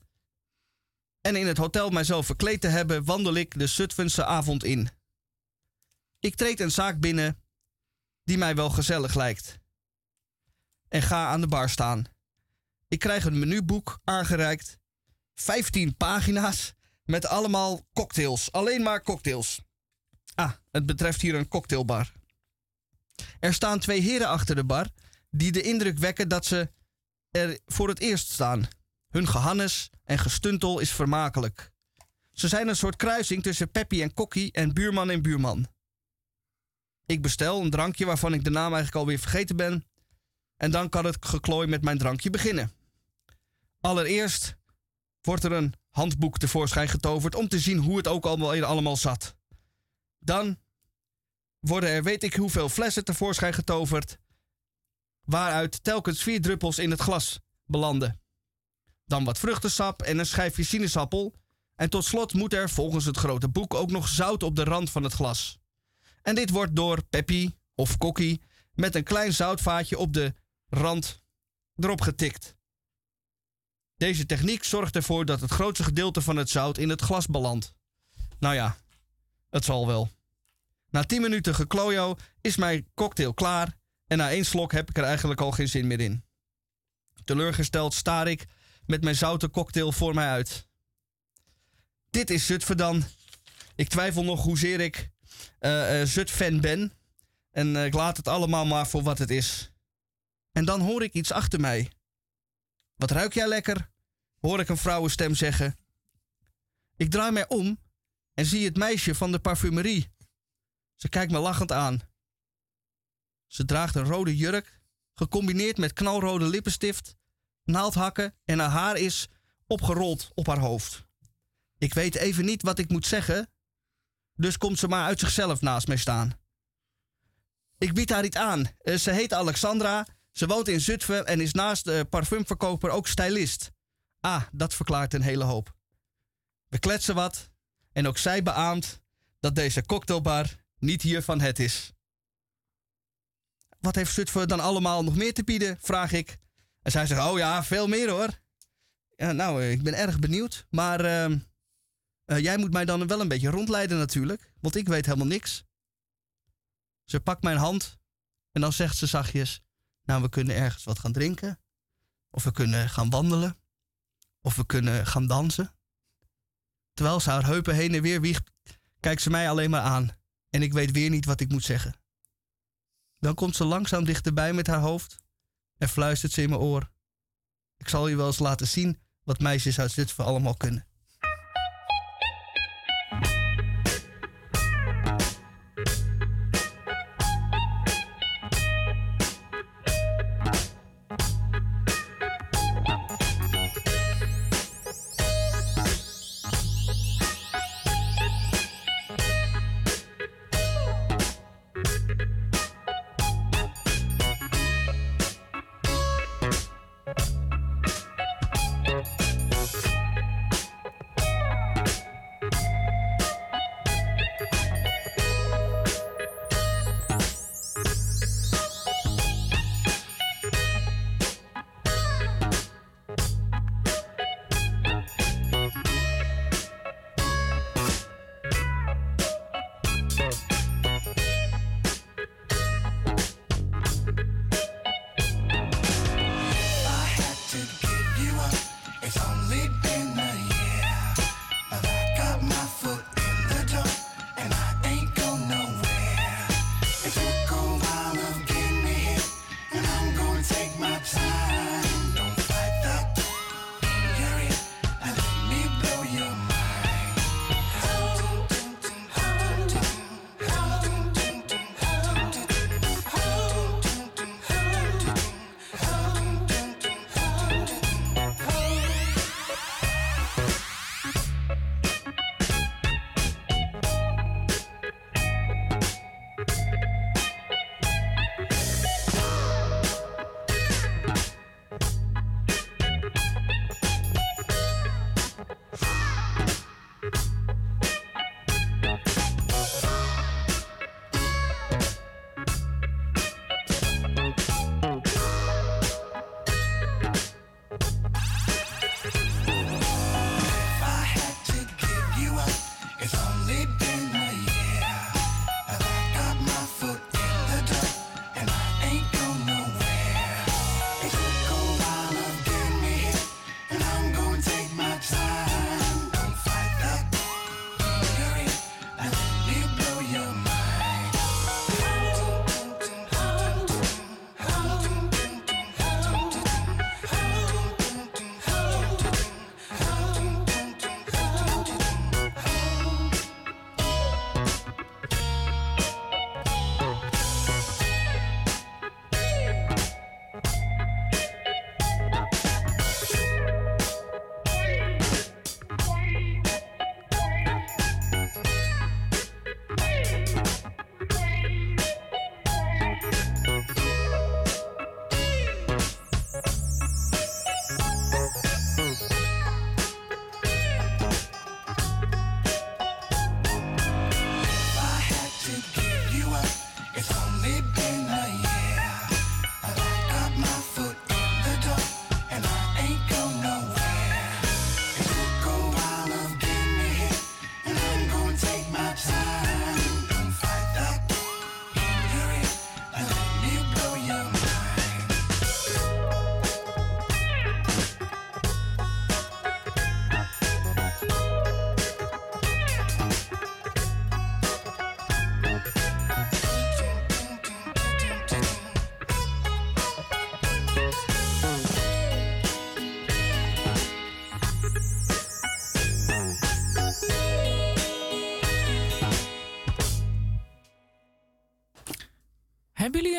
en in het hotel mijzelf verkleed te hebben, wandel ik de Zutphense avond in. Ik treed een zaak binnen die mij wel gezellig lijkt. En ga aan de bar staan. Ik krijg een menuboek aangereikt. 15 pagina's met allemaal cocktails. Alleen maar cocktails. Ah, het betreft hier een cocktailbar. Er staan twee heren achter de bar die de indruk wekken dat ze er voor het eerst staan. Hun gehannes en gestuntel is vermakelijk. Ze zijn een soort kruising tussen Peppy en Kokkie en buurman en buurman. Ik bestel een drankje waarvan ik de naam eigenlijk alweer vergeten ben. En dan kan het geklooi met mijn drankje beginnen. Allereerst wordt er een handboek tevoorschijn getoverd om te zien hoe het ook allemaal, allemaal zat. Dan worden er weet ik hoeveel flessen tevoorschijn getoverd, waaruit telkens vier druppels in het glas belanden. Dan wat vruchtensap en een schijfje sinaasappel. En tot slot moet er volgens het grote boek ook nog zout op de rand van het glas. En dit wordt door Peppy of Kokkie met een klein zoutvaatje op de rand erop getikt. Deze techniek zorgt ervoor dat het grootste gedeelte van het zout in het glas belandt. Nou ja, het zal wel. Na 10 minuten geklojo is mijn cocktail klaar en na één slok heb ik er eigenlijk al geen zin meer in. Teleurgesteld staar ik met mijn zoute cocktail voor mij uit. Dit is Zutphen dan. Ik twijfel nog hoezeer ik uh, uh, Zutphen ben. En uh, ik laat het allemaal maar voor wat het is. En dan hoor ik iets achter mij. Wat ruik jij lekker? Hoor ik een vrouwenstem zeggen. Ik draai mij om en zie het meisje van de parfumerie. Ze kijkt me lachend aan. Ze draagt een rode jurk, gecombineerd met knalrode lippenstift, naaldhakken en haar haar is opgerold op haar hoofd. Ik weet even niet wat ik moet zeggen, dus komt ze maar uit zichzelf naast mij staan. Ik bied haar iets aan. Eh, ze heet Alexandra, ze woont in Zutphen en is naast de parfumverkoper ook stylist. Ah, dat verklaart een hele hoop. We kletsen wat en ook zij beaamt dat deze cocktailbar niet hier van het is. Wat heeft Zutphen dan allemaal nog meer te bieden? vraag ik. En zij zegt: Oh ja, veel meer hoor. Ja, nou, ik ben erg benieuwd. Maar uh, uh, jij moet mij dan wel een beetje rondleiden natuurlijk, want ik weet helemaal niks. Ze pakt mijn hand En dan zegt ze zachtjes: Nou, we kunnen ergens wat gaan drinken. Of we kunnen gaan wandelen. Of we kunnen gaan dansen. Terwijl ze haar heupen heen en weer wiegt, kijkt ze mij alleen maar aan. En ik weet weer niet wat ik moet zeggen. Dan komt ze langzaam dichterbij met haar hoofd en fluistert ze in mijn oor. Ik zal je wel eens laten zien wat meisjes uit Zutphen allemaal kunnen.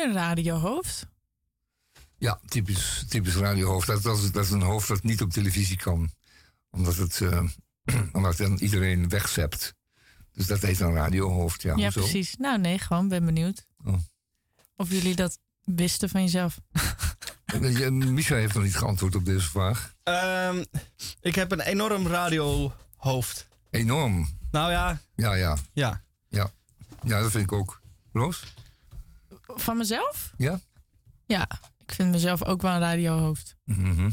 Een radiohoofd? Ja, typisch, typisch radiohoofd. Dat, dat, is, dat is een hoofd dat niet op televisie kan. Omdat het, eh, omdat dan iedereen wegzept. Dus dat heet een radiohoofd. Ja, Ja, precies. Nou, nee, gewoon ben benieuwd. Oh. Of jullie dat wisten van jezelf. Eh, Micha heeft nog niet geantwoord op deze vraag. Ehm, ik heb een enorm radiohoofd. Enorm. Nou ja, Ja, ja. ja. Ja, ja dat vind ik ook. Roos? Van mezelf? Ja? Ja, ik vind mezelf ook wel een radiohoofd. Mhm.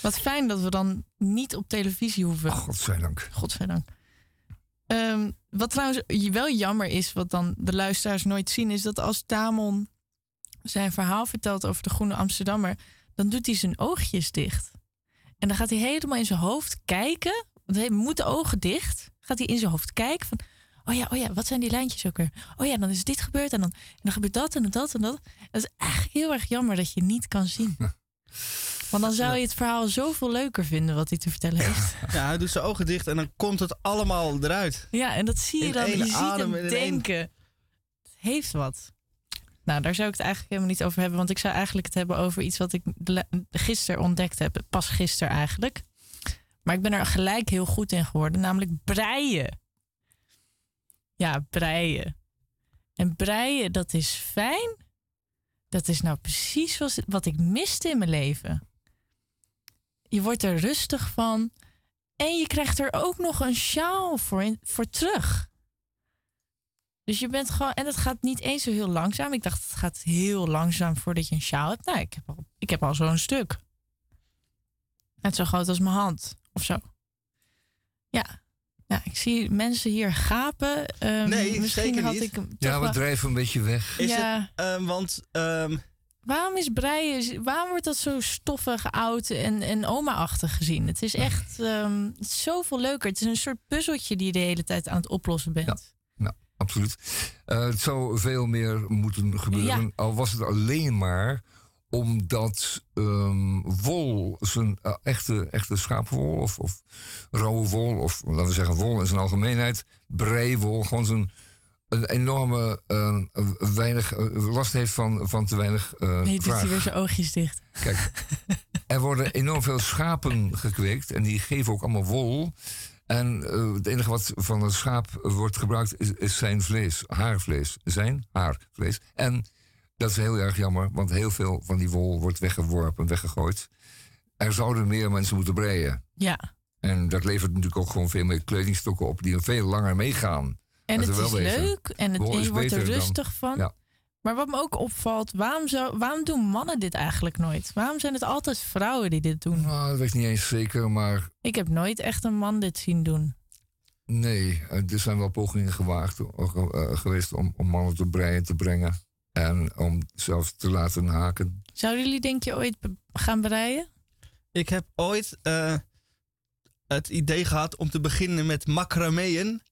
Wat fijn dat we dan niet op televisie hoeven. Godzijdank. Godzijdank. Ehm, wat trouwens wel jammer is, wat dan de luisteraars nooit zien, is dat als Tamon zijn verhaal vertelt over de Groene Amsterdammer, dan doet hij zijn oogjes dicht. En dan gaat hij helemaal in zijn hoofd kijken. Want hij moet de ogen dicht. Gaat hij in zijn hoofd kijken van, oh ja, oh ja, wat zijn die lijntjes ook weer? Oh ja, dan is dit gebeurd en dan, en dan gebeurt dat en dat en dat. Het is eigenlijk heel erg jammer dat je niet kan zien. Want dan zou je het verhaal zoveel leuker vinden wat hij te vertellen heeft. Ja, hij doet zijn ogen dicht en dan komt het allemaal eruit. Ja, en dat zie je dan. Je ziet adem hem denken. Het heeft wat. Nou, daar zou ik het eigenlijk helemaal niet over hebben. Want ik zou eigenlijk het hebben over iets wat ik gisteren ontdekt heb. Pas gisteren eigenlijk. Maar ik ben er gelijk heel goed in geworden. Namelijk breien. Ja, breien. En breien, dat is fijn. Dat is nou precies wat, ik miste in mijn leven. Je wordt er rustig van. En je krijgt er ook nog een sjaal voor, voor terug. Dus je bent gewoon. En het gaat niet eens zo heel langzaam. Ik dacht, het gaat heel langzaam voordat je een sjaal hebt. Nou, ik heb al, ik heb al zo'n stuk. Net zo groot als mijn hand. Of zo. Ja. Ja, ik zie mensen hier gapen. Ehm, Nee, misschien zeker had niet. ik Ja, we drijven een beetje weg. Is Ja. het, ehm, want ehm, Waarom is breien, waarom wordt dat zo stoffig, oud en, en oma-achtig gezien? Het is echt ehm, het is zoveel leuker. Het is een soort puzzeltje die je de hele tijd aan het oplossen bent. Ja. Nou, absoluut. Eh, het zou veel meer moeten gebeuren. Ja. Al was het alleen maar omdat ehm, wol, zijn eh, echte, echte schaapwol of, of rauwe wol, of laten we zeggen wol in zijn algemeenheid, breiwol, gewoon zo'n een enorme eh, weinig eh, last heeft van, van te weinig eh Nee, doet hij weer zijn oogjes dicht. Kijk, er worden enorm veel schapen gekweekt en die geven ook allemaal wol. En het enige wat van een schaap wordt gebruikt is, is zijn vlees, haarvlees. Zijn haarvlees. En dat is heel erg jammer, want heel veel van die wol wordt weggeworpen, weggegooid. Er zouden meer mensen moeten breien. Ja. En dat levert natuurlijk ook gewoon veel meer kledingstokken op die veel langer meegaan. En het is leuk en, het, je wordt er dan- rustig van. Ja. Maar wat me ook opvalt, waarom, zou, waarom doen mannen dit eigenlijk nooit? Waarom zijn het altijd vrouwen die dit doen? Nou, dat weet ik niet eens zeker, maar Ik heb nooit echt een man dit zien doen. Nee, eh, er zijn wel pogingen gewaagd eh, eh, geweest om, om mannen te breien te brengen. En om zelfs te laten haken. Zouden jullie denk je ooit gaan breien? ik heb ooit eh, het idee gehad om te beginnen met macrameën.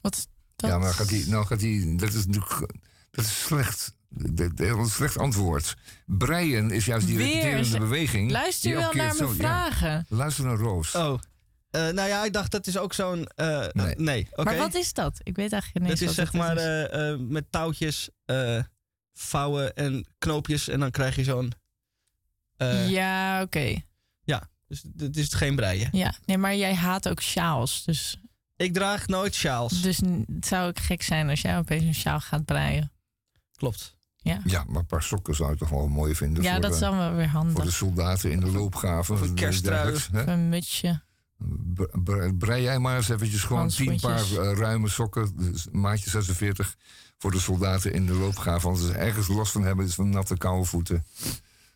Wat is dat? Ja, maar gaat die, nou gaat die, dat is natuurlijk dat is slecht. Dat is een slecht antwoord. Breien is juist die repeterende beweging. Luister wel naar mijn zo- ja. vragen. luister naar Roos. Oh. Eh, nou ja, ik dacht dat is ook zo'n. eh, Nee. Maar wat is dat? Ik weet eigenlijk niet Dat is wat zeg maar is. met touwtjes eh, vouwen en knoopjes en dan krijg je zo'n. eh, ja, oké. Dus het is geen breien. Ja, nee, maar jij haat ook sjaals. Dus, Ik draag nooit sjaals. dus het zou ook gek zijn als jij opeens een sjaal gaat breien. Klopt. Ja, Ja, maar een paar sokken zou ik toch wel mooi vinden. ja voor, dat is dan wel weer voor de handig. soldaten in de loopgraven. Of een en kersttrui. Of Een mutsje. Bre- bre- Brei jij maar eens eventjes gewoon tien paar eh, ruime sokken, dus maatje 46, voor de soldaten in de loopgraven. Want als ze ergens last van hebben, is van natte koude voeten.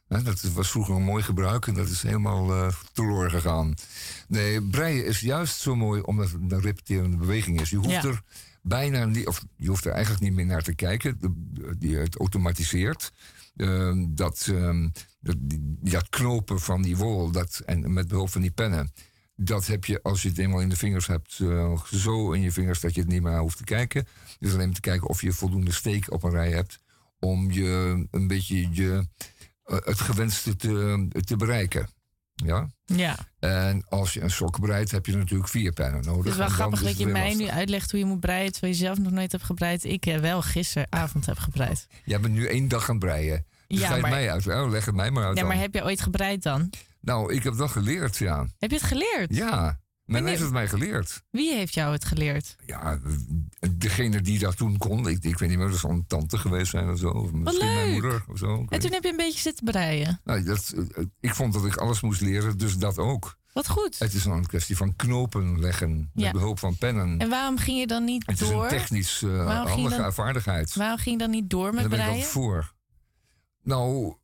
Dat was vroeger een mooi gebruik en dat is helemaal eh teloor gegaan. Nee, breien is juist zo mooi omdat het een repeterende beweging is. Je hoeft Ja. er bijna niet, of je hoeft er eigenlijk niet meer naar te kijken. Die, het automatiseert. Ehm, dat, ehm, dat, die- dat knopen van die wol dat, en met behulp van die pennen. Dat heb je als je het eenmaal in de vingers hebt, eh, zo in je vingers dat je het niet meer hoeft te kijken. Dus alleen te kijken of je voldoende steek op een rij hebt om je een beetje je, eh, het gewenste te, te bereiken. Ja? Ja, En als je een sok breidt, heb je natuurlijk vier pennen nodig. het is wel grappig dat je mij lastig. nu uitlegt hoe je moet breien... terwijl je zelf nog nooit hebt gebreid. Ik eh, wel gisteravond heb gebreid. Jij bent nu één dag aan het breien. Dus Ja, maar- mij uit. Oh, leg het mij maar uit Ja, dan. maar heb je ooit gebreid dan? Nou, ik heb wel geleerd, ja. Heb je het geleerd? Ja, men heeft het mij geleerd. Wie heeft jou het geleerd? Ja, degene die dat toen kon, ik, ik weet niet meer, dat zal een tante geweest zijn of zo. Of misschien mijn moeder of zo. En toen heb je een beetje zitten breien. Nou, dat, eh, ik vond dat ik alles moest leren, dus dat ook. Wat goed. Het is dan een kwestie van knopen leggen met Ja. behulp van pennen. En waarom ging je dan niet het is door? een technisch je handige dan- vaardigheid. Waarom ging je dan niet door met daar ben ik breien? ook voor. Nou,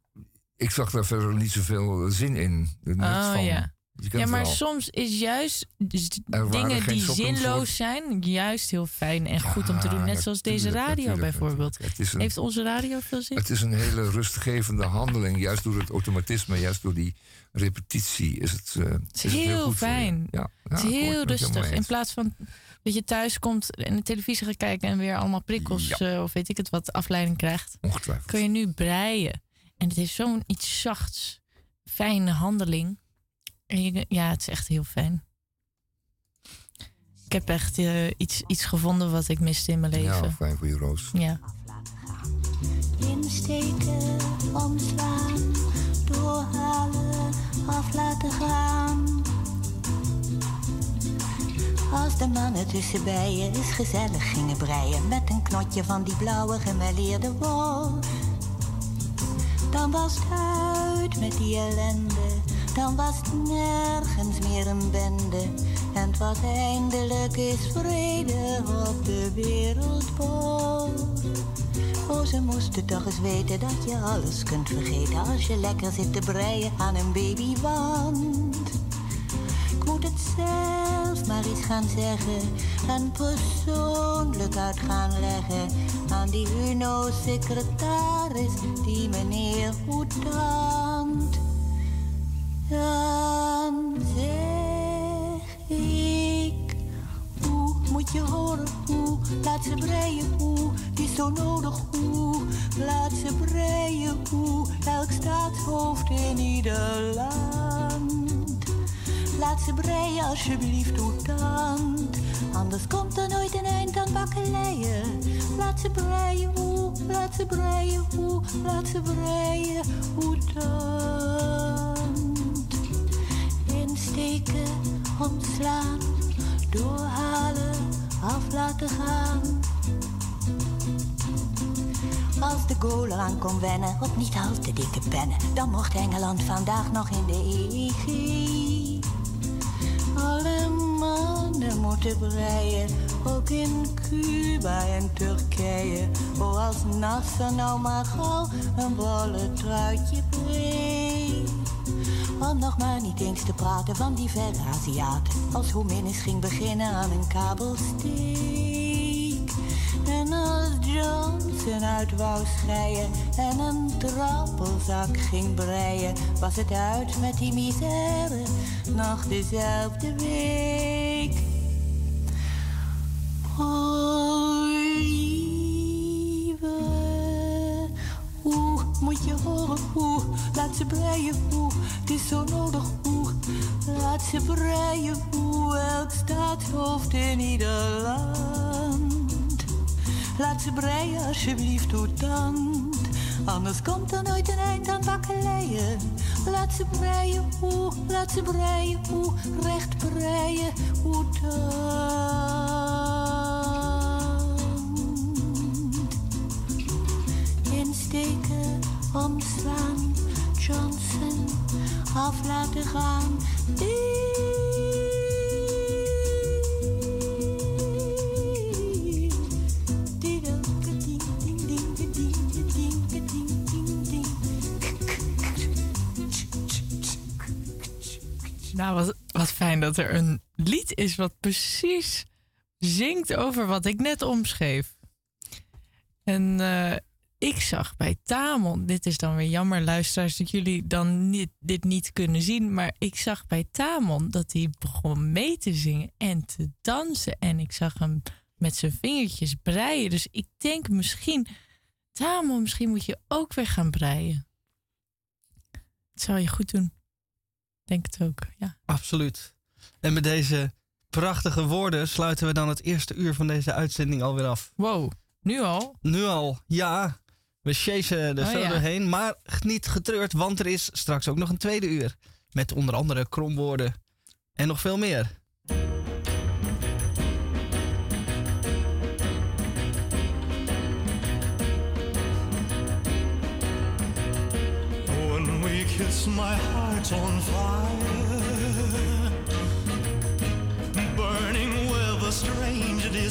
ik zag daar verder niet zoveel zin in. Oh van, ja. Ja, maar soms is juist waren dingen die zinloos zijn, juist heel fijn en goed om te doen. Net zoals deze radio natuurlijk, bijvoorbeeld. natuurlijk. Een- Heeft onze radio veel zin? Het is een hele rustgevende handeling. Juist door het automatisme, juist door die repetitie is het, eh, is het heel je. fijn. Ja, het is heel rustig. In plaats van dat je thuis komt en de televisie gaat kijken en weer allemaal prikkels eh, of weet ik het wat afleiding krijgt. Ongetwijfeld. Kun je nu breien. En het heeft zo'n iets zachts, fijne handeling. En je, ja, het is echt heel fijn. Ik heb echt eh, iets, iets gevonden wat ik miste in mijn leven. Ja, fijn voor je Roos. Ja. Insteken, omslaan, doorhalen, af laten gaan. Als de mannen tussen bijen eens gezellig gingen breien met een knotje van die blauwe gemêleerde wol. Dan was het uit met die ellende, dan was het nergens meer een bende. En het was eindelijk is vrede op de wereldbol. Oh, ze moesten toch eens weten dat je alles kunt vergeten als je lekker zit te breien aan een babywand. Ik moet het zelf maar eens gaan zeggen en persoonlijk uit gaan leggen aan die UNO-secretaris, die meneer Hoetant. Dan zeg ik, hoe moet je horen, hoe laat ze breien, hoe die is zo nodig, hoe laat ze breien, hoe elk staatshoofd in ieder land. Laat ze breien alsjeblieft, toetant. Anders komt er nooit een eind aan bakkeleien. Laat ze breien, hoe, laat ze breien, hoe, laat ze breien, hoe tant. Insteken, ontslaan, doorhalen, af laten gaan. Als de goal eraan kon wennen op niet al te dikke pennen, dan mocht Engeland vandaag nog in de EG. Alle mannen moeten breien, ook in Cuba en Turkije. Oh, als Nasser nou maar gauw een bolle truitje breed. Om nog maar niet eens te praten van die verre Aziaten. Als Hoeminus ging beginnen aan een kabelsteek. En als Johnson uit wou scheien en een trappelzak ging breien, was het uit met die misère nog dezelfde week. Oh, lieve, hoe moet je horen, hoe? Laat ze breien, hoe? Het is zo nodig, hoe? Laat ze breien, hoe? Elk staatshoofd in ieder land. Laat ze breien alsjeblieft, toetant. Anders komt er nooit een eind aan bakkeleien. Laat ze breien, hoe, laat ze breien, hoe, recht breien, hoe tant. Insteken, omslaan, Johnson, af laten gaan. Dat er een lied is wat precies zingt over wat ik net omschreef. En eh, ik zag bij Tamon, dit is dan weer jammer, luisteraars, dat jullie dan niet, dit niet kunnen zien. Maar ik zag bij Tamon dat hij begon mee te zingen en te dansen. En ik zag hem met zijn vingertjes breien. Dus ik denk misschien, Tamon, misschien moet je ook weer gaan breien. Dat zou je goed doen. Denk het ook, ja. Absoluut. En met deze prachtige woorden sluiten we dan het eerste uur van deze uitzending alweer af. Wow, nu al? Nu al, ja. We chasen er Oh, zo ja. doorheen, maar niet getreurd, want er is straks ook nog een tweede uur. Met onder andere kromwoorden en nog veel meer. When we kiss, my heart's on fire,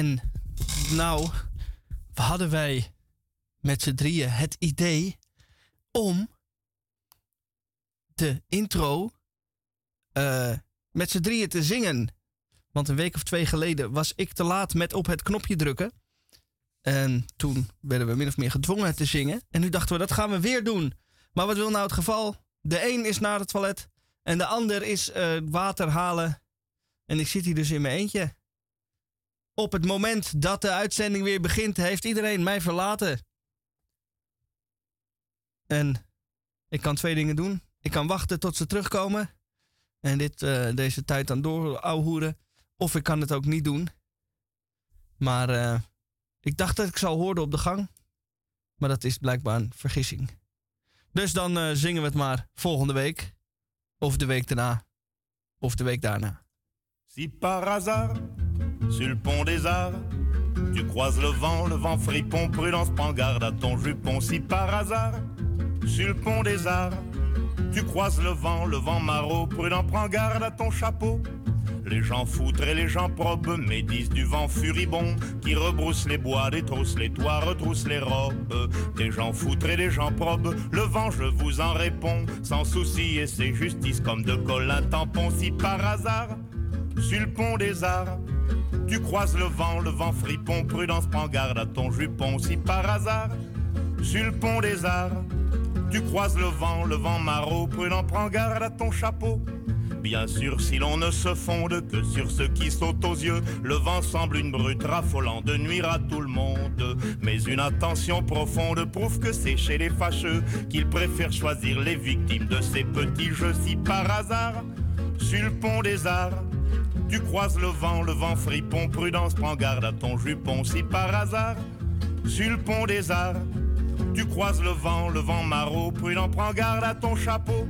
En nou hadden wij met z'n drieën het idee om de intro eh, met z'n drieën te zingen. Want een week of twee geleden was ik te laat met op het knopje drukken. En toen werden we min of meer gedwongen te zingen. En nu dachten we, dat gaan we weer doen. Maar wat wil nou het geval? De een is naar het toilet en de ander is eh, water halen. En ik zit hier dus in mijn eentje. Op het moment dat de uitzending weer begint, heeft iedereen mij verlaten. En ik kan twee dingen doen. Ik kan wachten tot ze terugkomen. En dit, eh, deze tijd dan door ouwhoeren. Of ik kan het ook niet doen. Maar eh, ik dacht dat ik zou horen op de gang. Maar dat is blijkbaar een vergissing. Dus dan eh, zingen we het maar volgende week. Of de week daarna. Of de week daarna. Si par sur le pont des arts, tu croises le vent, le vent fripon, prudence, prends garde à ton jupon. Si par hasard, sur le pont des arts, tu croises le vent, le vent maraud, prudent, prends garde à ton chapeau. Les gens foutres et les gens probes médisent du vent furibond qui rebrousse les bois, détrousse les toits, retrousse les robes. Des gens foutres et des gens probes, le vent, je vous en réponds, sans souci et c'est justice comme de un tampon. Si par hasard, sur le pont des arts, tu croises le vent, le vent fripon, prudence, prends garde à ton jupon. Si par hasard, sur le pont des arts, tu croises le vent, le vent maraud, prudent, prends garde à ton chapeau. Bien sûr, si l'on ne se fonde que sur ce qui saute aux yeux, le vent semble une brute raffolant de nuire à tout le monde. Mais une attention profonde prouve que c'est chez les fâcheux qu'ils préfèrent choisir les victimes de ces petits jeux. Si par hasard, sur le pont des arts, tu croises le vent, le vent fripon, prudence, prends garde à ton jupon. Si par hasard, sur le pont des arts, tu croises le vent, le vent maraud, prudent, prends garde à ton chapeau.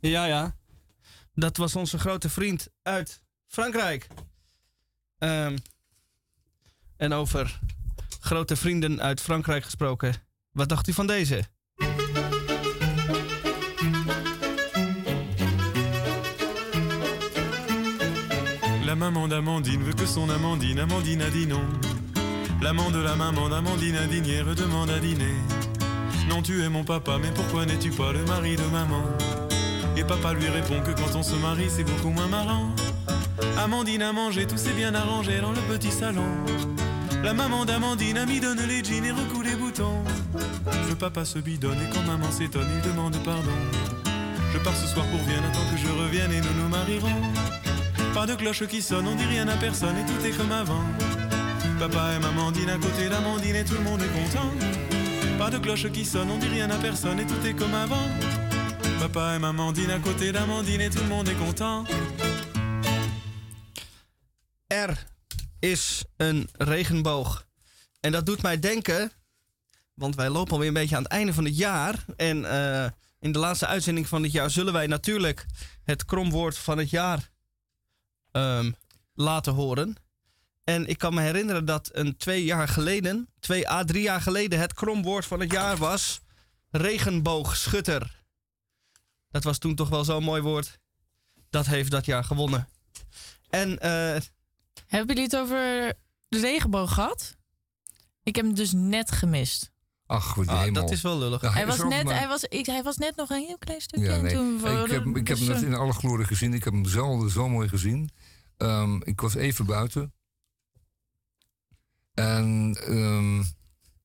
Ja, ja. Dat was onze grote vriend uit Frankrijk. Ehm, en over grote vrienden uit Frankrijk gesproken. Wat dacht u van deze? Maman d'Amandine veut que son Amandine, Amandine a dit non. L'amant de la maman d'Amandine indignée redemande à dîner. Non, tu es mon papa, mais pourquoi n'es-tu pas le mari de maman? Et papa lui répond que quand on se marie, c'est beaucoup moins marrant. Amandine a mangé, tout s'est bien arrangé dans le petit salon. La maman d'Amandine a mis donne les jeans et recoue les boutons. Le papa se bidonne et quand maman s'étonne, il demande pardon. Je pars ce soir pour Vienne, attends que je revienne et nous nous marierons. Pas de cloche qui sonne, on dit rien à personne et tout est comme avant. Papa et Amandine à côté d'Amandine et tout le monde est content. Pas de cloche qui sonne, on dit rien à personne et tout est comme avant. Papa et Amandine à côté d'Amandine et tout le monde est content. Er is een regenboog. En dat doet mij denken, want wij lopen alweer een beetje aan het einde van het jaar. En eh, in de laatste uitzending van dit jaar zullen wij natuurlijk het kromwoord van het jaar ehm, laten horen. En ik kan me herinneren dat een twee jaar geleden, twee à drie jaar geleden, het kromwoord van het jaar was regenboogschutter. Dat was toen toch wel zo'n mooi woord. Dat heeft dat jaar gewonnen. En eh, Hebben jullie het over de regenboog gehad? Ik heb hem dus net gemist. Ach, goed, Ah, dat is wel lullig. Ja, Hij was, net, maar- hij, was, ik, hij was net nog een heel klein stukje. Ja, en nee. toen ik heb, ik heb dus, hem net eh, in alle glorie gezien. Ik heb hem zelden zo mooi gezien. Ehm, ik was even buiten. En ehm,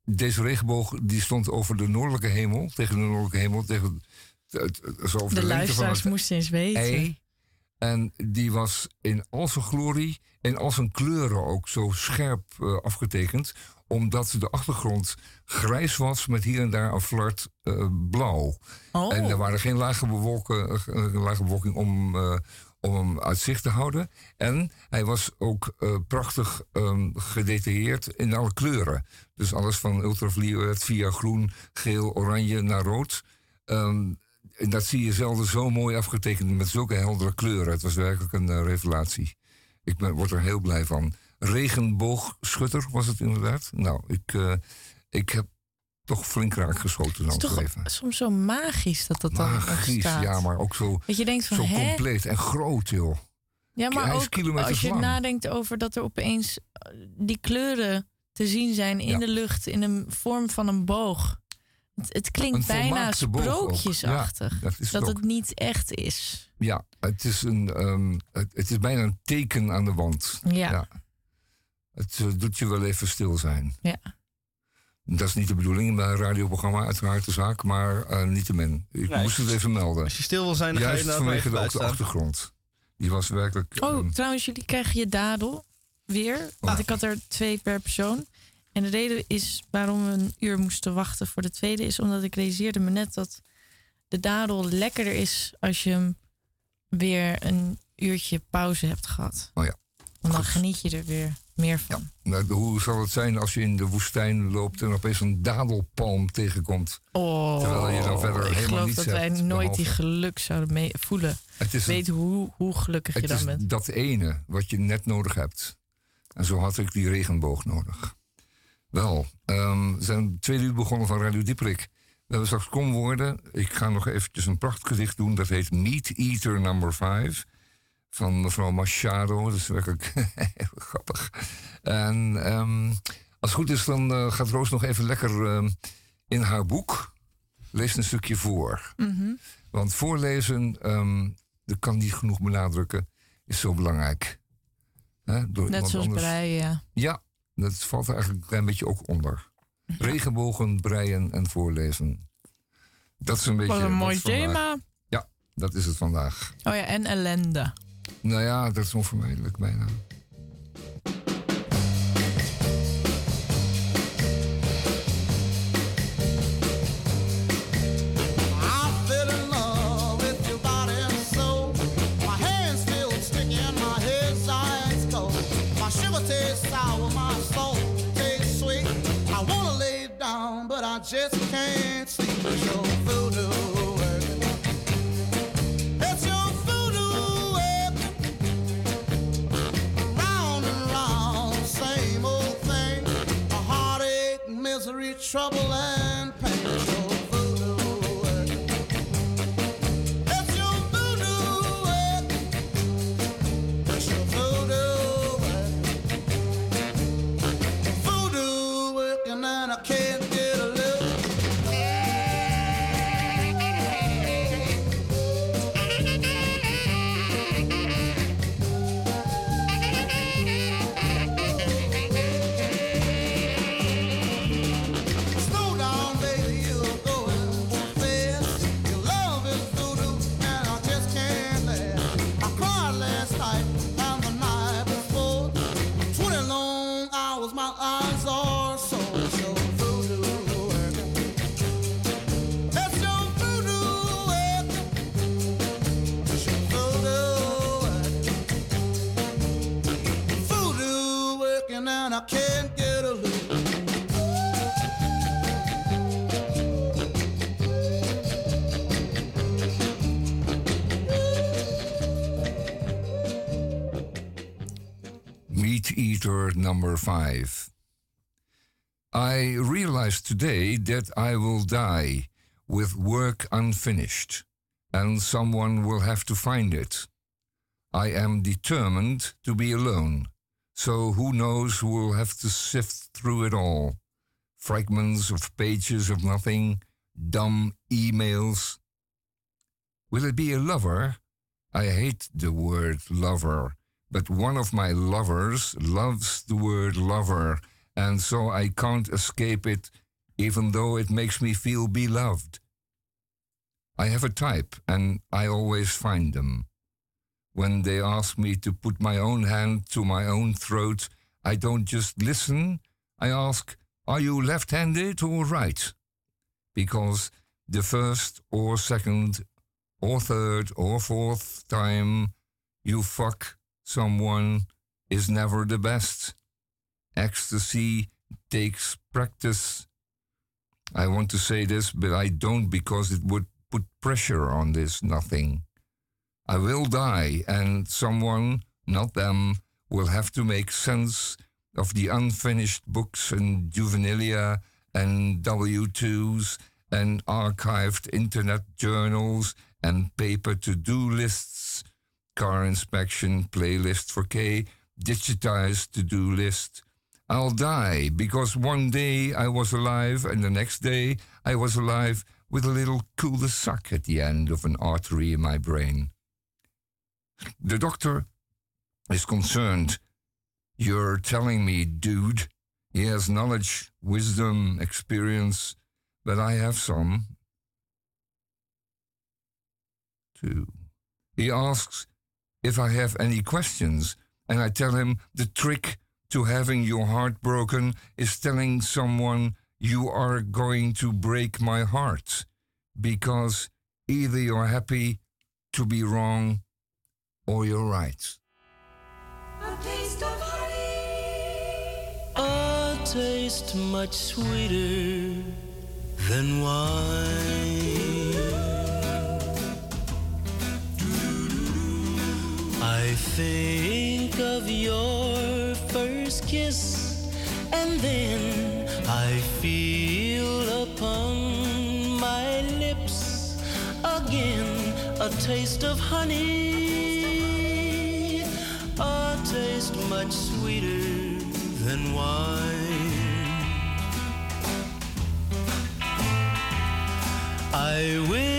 deze regenboog die stond over de noordelijke hemel. Tegen de noordelijke hemel. Tegen, het- zo over de de, van luisteraars moesten eens weten. ei. En die was in al zijn glorie en al zijn kleuren ook zo scherp eh, afgetekend. Omdat de achtergrond grijs was met hier en daar een flart eh, blauw. Oh. En er waren geen lage, bewolken, eh, lage bewolking om, eh, om hem uit zicht te houden. En hij was ook eh, prachtig ehm, gedetailleerd in alle kleuren. Dus alles van ultraviolet via groen, geel, oranje naar rood. Ehm, en dat zie je zelden zo mooi afgetekend met zulke heldere kleuren. Het was werkelijk een eh, revelatie. Ik ben, word er heel blij van. Regenboogschutter was het inderdaad. Nou, ik, eh, ik heb toch flink raak geschoten Het is toch leven. soms zo magisch dat dat dan Magisch, ja, maar ook zo, Dat je denkt van, zo hè? compleet en groot, joh. Ja, maar ook als je lang. nadenkt over dat er opeens eh, die kleuren te zien zijn in Ja. de lucht in een vorm van een boog. Het, het klinkt Een bijna sprookjesachtig. Ja, dat het het niet echt is. Ja, het is, een, ehm, het, het is bijna een teken aan de wand. Ja. Het eh, doet je wel even stil zijn. Ja. Dat is niet de bedoeling bij een radioprogramma, uiteraard de zaak, maar eh niettemin. Ik Nee. moest het even melden. als je stil wil zijn, dan ga je Juist inderdaad maar vanwege de, ook de achtergrond. Die was werkelijk... Oh, ehm, trouwens, jullie krijgen je dadel weer. Want ik had er twee per persoon. En de reden is waarom we een uur moesten wachten voor de tweede... is omdat ik realiseerde me net dat de dadel lekkerder is... als je hem weer een uurtje pauze hebt gehad. Oh ja. Want dan geniet je er weer meer van. nou, hoe zal het zijn als je in de woestijn loopt en opeens een dadelpalm tegenkomt? Oh, Terwijl je dan verder ik helemaal geloof niets dat wij nooit die geluk zouden mee voelen. Het is een- Weet hoe, hoe gelukkig je Het dan is bent. dat ene wat je net nodig hebt. En zo had ik die regenboog nodig. Wel, ehm, we zijn tweede uur begonnen van Radio Dieperik. We hebben straks komwoorden. Ik ga nog eventjes een prachtgedicht doen. Dat heet Meat Eater Number 5. Van mevrouw Machado. Dat is werkelijk heel grappig. En ehm, als het goed is, dan eh, gaat Roos nog even lekker ehm, in haar boek. Lees een stukje voor. Mhm. Want voorlezen, ehm, dat kan niet genoeg benadrukken, is zo belangrijk. Hè, door Net zoals anders- breien, ja. Ja, dat valt er eigenlijk een klein beetje ook onder. Regenbogen, breien en voorlezen. Dat is een beetje. Wat een mooi thema. Ja, dat is het vandaag. Oh ja, en ellende. Nou ja, dat is onvermijdelijk bijna. I fell number five. I realized today that I will die with work unfinished, and someone will have to find it. I am determined to be alone, so who knows who will have to sift through it all. Fragments of pages of nothing, dumb emails. Will it be a lover? I hate the word lover, but one of my lovers loves the word lover, and so I can't escape it, even though it makes me feel beloved. I have a type, and I always find them. When they ask me to put my own hand to my own throat, I don't just listen, I ask, Are you left handed or right? Because the first or second or third or fourth time you fuck someone is never the best. Ecstasy takes practice. I want to say this, but I don't because it would put pressure on this nothing. I will die, and someone, not them, will have to make sense of the unfinished books and juvenilia and W2s and archived internet journals and paper to do lists, car inspection, playlist for K, digitized to do list. I'll die because one day I was alive and the next day I was alive with a little cul-de-sac at the end of an artery in my brain. The doctor is concerned. You're telling me, dude, he has knowledge, wisdom, experience, but I have some too. He asks if I have any questions, and I tell him the trick to having your heart broken is telling someone you are going to break my heart, because either you're happy to be wrong or you're right. A taste of honey. A taste much sweeter than wine. I think of your first kiss, and then I feel upon my lips again a taste of honey, a taste much sweeter than wine. I will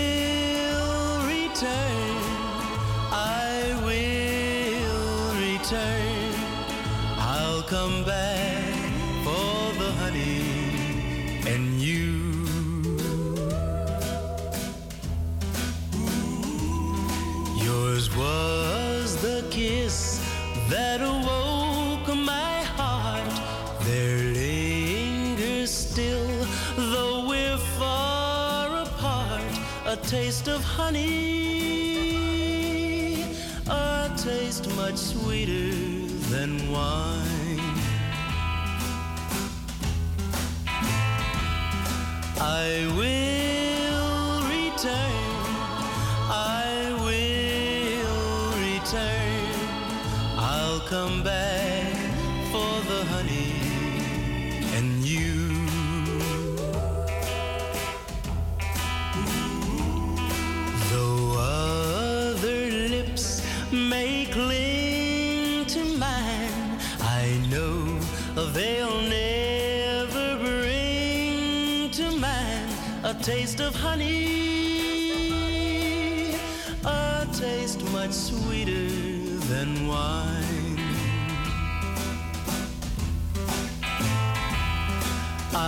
honey, a taste much sweeter than wine. I will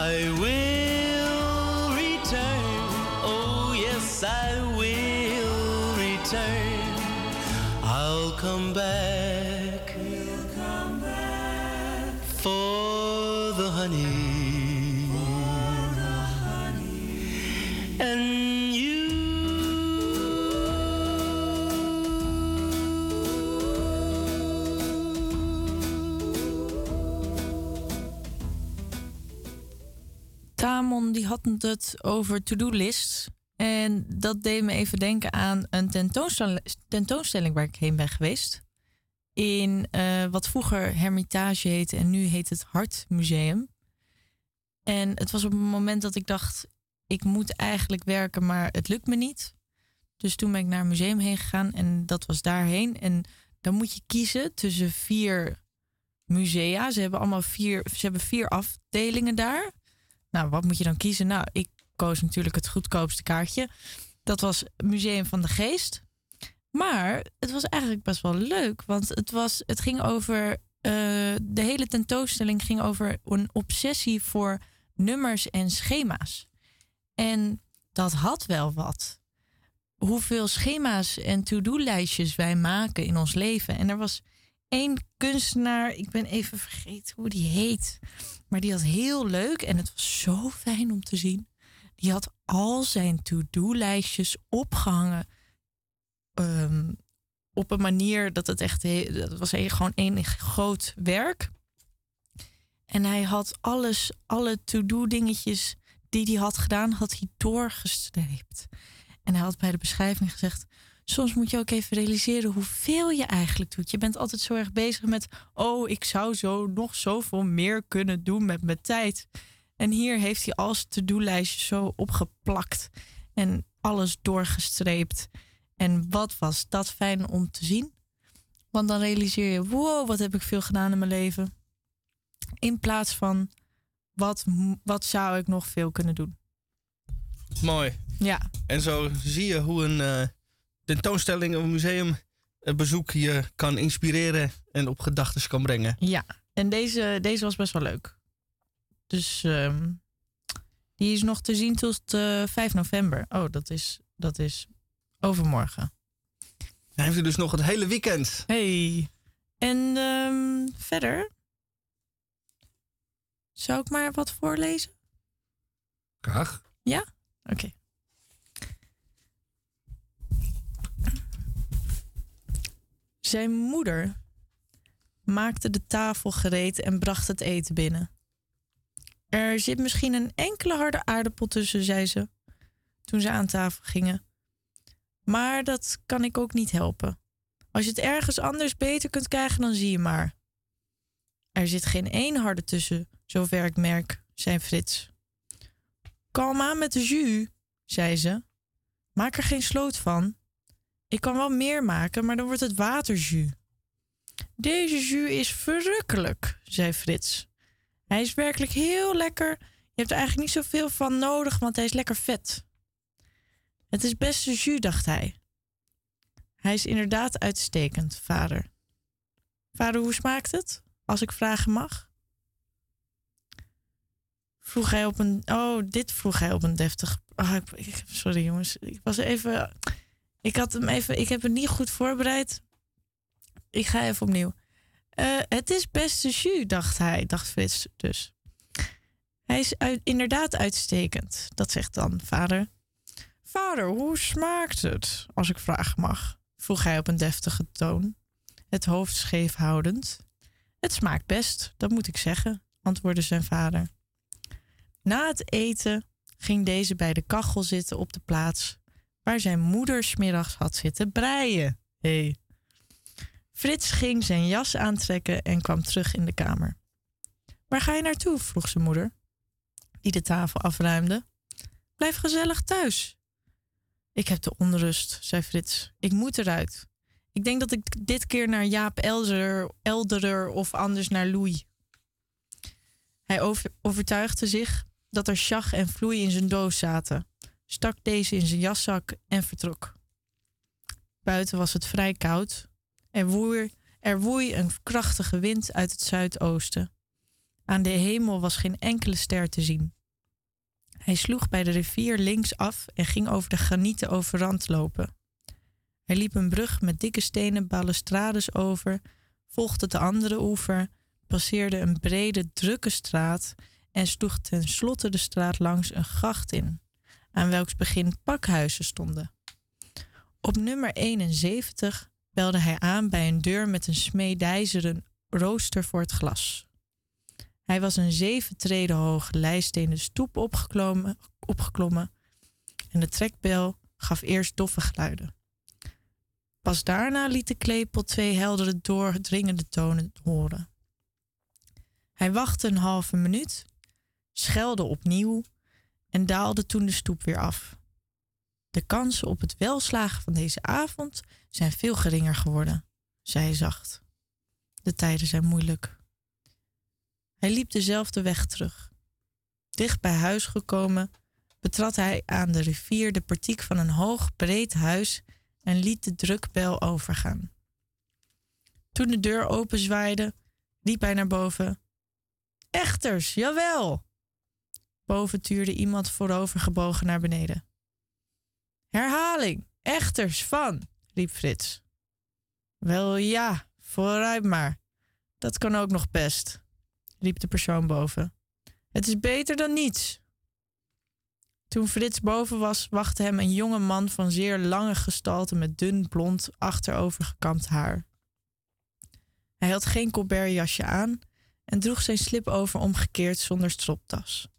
I will Had het over to-do-lists. En dat deed me even denken aan een tentoonstelling, tentoonstelling waar ik heen ben geweest. In eh, wat vroeger Hermitage heette en nu heet het Hartmuseum. En het was op een moment dat ik dacht: ik moet eigenlijk werken, maar het lukt me niet. Dus toen ben ik naar museum heen gegaan en dat was daarheen. En dan moet je kiezen tussen vier musea. Ze hebben allemaal vier, ze hebben vier afdelingen daar. Nou, wat moet je dan kiezen? Nou, ik koos natuurlijk het goedkoopste kaartje. Dat was Museum van de Geest. Maar het was eigenlijk best wel leuk, want het, was, het ging over. eh, de hele tentoonstelling ging over een obsessie voor nummers en schema's. En dat had wel wat. Hoeveel schema's en to-do-lijstjes wij maken in ons leven. En er was één kunstenaar, ik ben even vergeten hoe die heet. Maar die had heel leuk en het was zo fijn om te zien. Die had al zijn to-do-lijstjes opgehangen. ehm, op een manier dat het echt... Dat was gewoon één groot werk. En hij had alles, alle to-do dingetjes die hij had gedaan, had hij doorgestreept. En hij had bij de beschrijving gezegd... Soms moet je ook even realiseren hoeveel je eigenlijk doet. Je bent altijd zo erg bezig met... oh, ik zou zo nog zoveel meer kunnen doen met mijn tijd. En hier heeft hij al zijn to-do-lijstje zo opgeplakt. En alles doorgestreept. En wat was dat fijn om te zien. Want dan realiseer je... wow, wat heb ik veel gedaan in mijn leven. In plaats van... wat, wat zou ik nog veel kunnen doen. Mooi. Ja. En zo zie je hoe een eh, tentoonstelling of een museumbezoek je kan inspireren en op gedachten kan brengen. Ja, en deze, deze was best wel leuk. Dus ehm, die is nog te zien tot eh 5 november. Oh, dat is, dat is overmorgen. Dan heeft u dus nog het hele weekend. Hey. En ehm, verder? Zou ik maar wat voorlezen? Graag. Ja? Oké. Zijn moeder maakte de tafel gereed en bracht het eten binnen. Er zit misschien een enkele harde aardappel tussen, zei ze, toen ze aan tafel gingen. Maar dat kan ik ook niet helpen. Als je het ergens anders beter kunt krijgen, dan zie je maar. Er zit geen één harde tussen, zover ik merk, zei Frits. Kalm aan met de jus, zei ze. Maak er geen sloot van. Ik kan wel meer maken, maar dan wordt het waterjus. Deze jus is verrukkelijk, zei Frits. Hij is werkelijk heel lekker. Je hebt er eigenlijk niet zoveel van nodig, want hij is lekker vet. Het is best een jus, dacht hij. Hij is inderdaad uitstekend, vader. Vader, hoe smaakt het? Als ik vragen mag? Vroeg hij op een. Oh, dit vroeg hij op een deftig. Ah, ik- sorry jongens. Ik was even. Ik had hem even. Ik heb het niet goed voorbereid. Ik ga even opnieuw. Eh, het is best een jus, dacht hij, dacht Frits dus. Hij is inderdaad uitstekend, dat zegt dan vader. Vader, hoe smaakt het, als ik vragen mag? vroeg hij op een deftige toon, het hoofd scheef houdend. Het smaakt best, dat moet ik zeggen, antwoordde zijn vader. Na het eten ging deze bij de kachel zitten op de plaats waar zijn moeder smiddags had zitten breien. Hey. Frits ging zijn jas aantrekken en kwam terug in de kamer. Waar ga je naartoe? vroeg zijn moeder, die de tafel afruimde. Blijf gezellig thuis. Ik heb de onrust, zei Frits. Ik moet eruit. Ik denk dat ik dit keer naar Jaap Elderer, Elderer of anders naar Louis. Hij over- overtuigde zich dat er sjag en vloei in zijn doos zaten, stak deze in zijn jaszak en vertrok. Buiten was het vrij koud. Er woei, er woei een krachtige wind uit het zuidoosten. Aan de hemel was geen enkele ster te zien. Hij sloeg bij de rivier links af en ging over de granieten overrand lopen. Hij liep een brug met dikke stenen balustrades over, volgde de andere oever, passeerde een brede, drukke straat en sloeg tenslotte de straat langs een gracht in, aan welks begin pakhuizen stonden. Op nummer 71 belde hij aan bij een deur met een smeedijzeren rooster voor het glas. Hij was een zeven treden hoge lijststenen stoep opgeklommen, opgeklommen en de trekbel gaf eerst doffe geluiden. Pas daarna liet de klepel twee heldere doordringende tonen horen. Hij wachtte een halve minuut, schelde opnieuw en daalde toen de stoep weer af. De kansen op het welslagen van deze avond zijn veel geringer geworden, zei zacht. De tijden zijn moeilijk. Hij liep dezelfde weg terug. Dicht bij huis gekomen, betrad hij aan de rivier de portiek van een hoog, breed huis en liet de drukbel overgaan. Toen de deur openzwaaide, riep hij naar boven: Echters, jawel! Boven tuurde iemand voorovergebogen naar beneden. Herhaling, echters van, riep Frits. Wel ja, vooruit maar. Dat kan ook nog best, riep de persoon boven. Het is beter dan niets. Toen Frits boven was, wachtte hem een jonge man van zeer lange gestalte met dun blond achterovergekamd haar. Hij had geen colbertjasje aan en droeg zijn slip over omgekeerd zonder stroptas.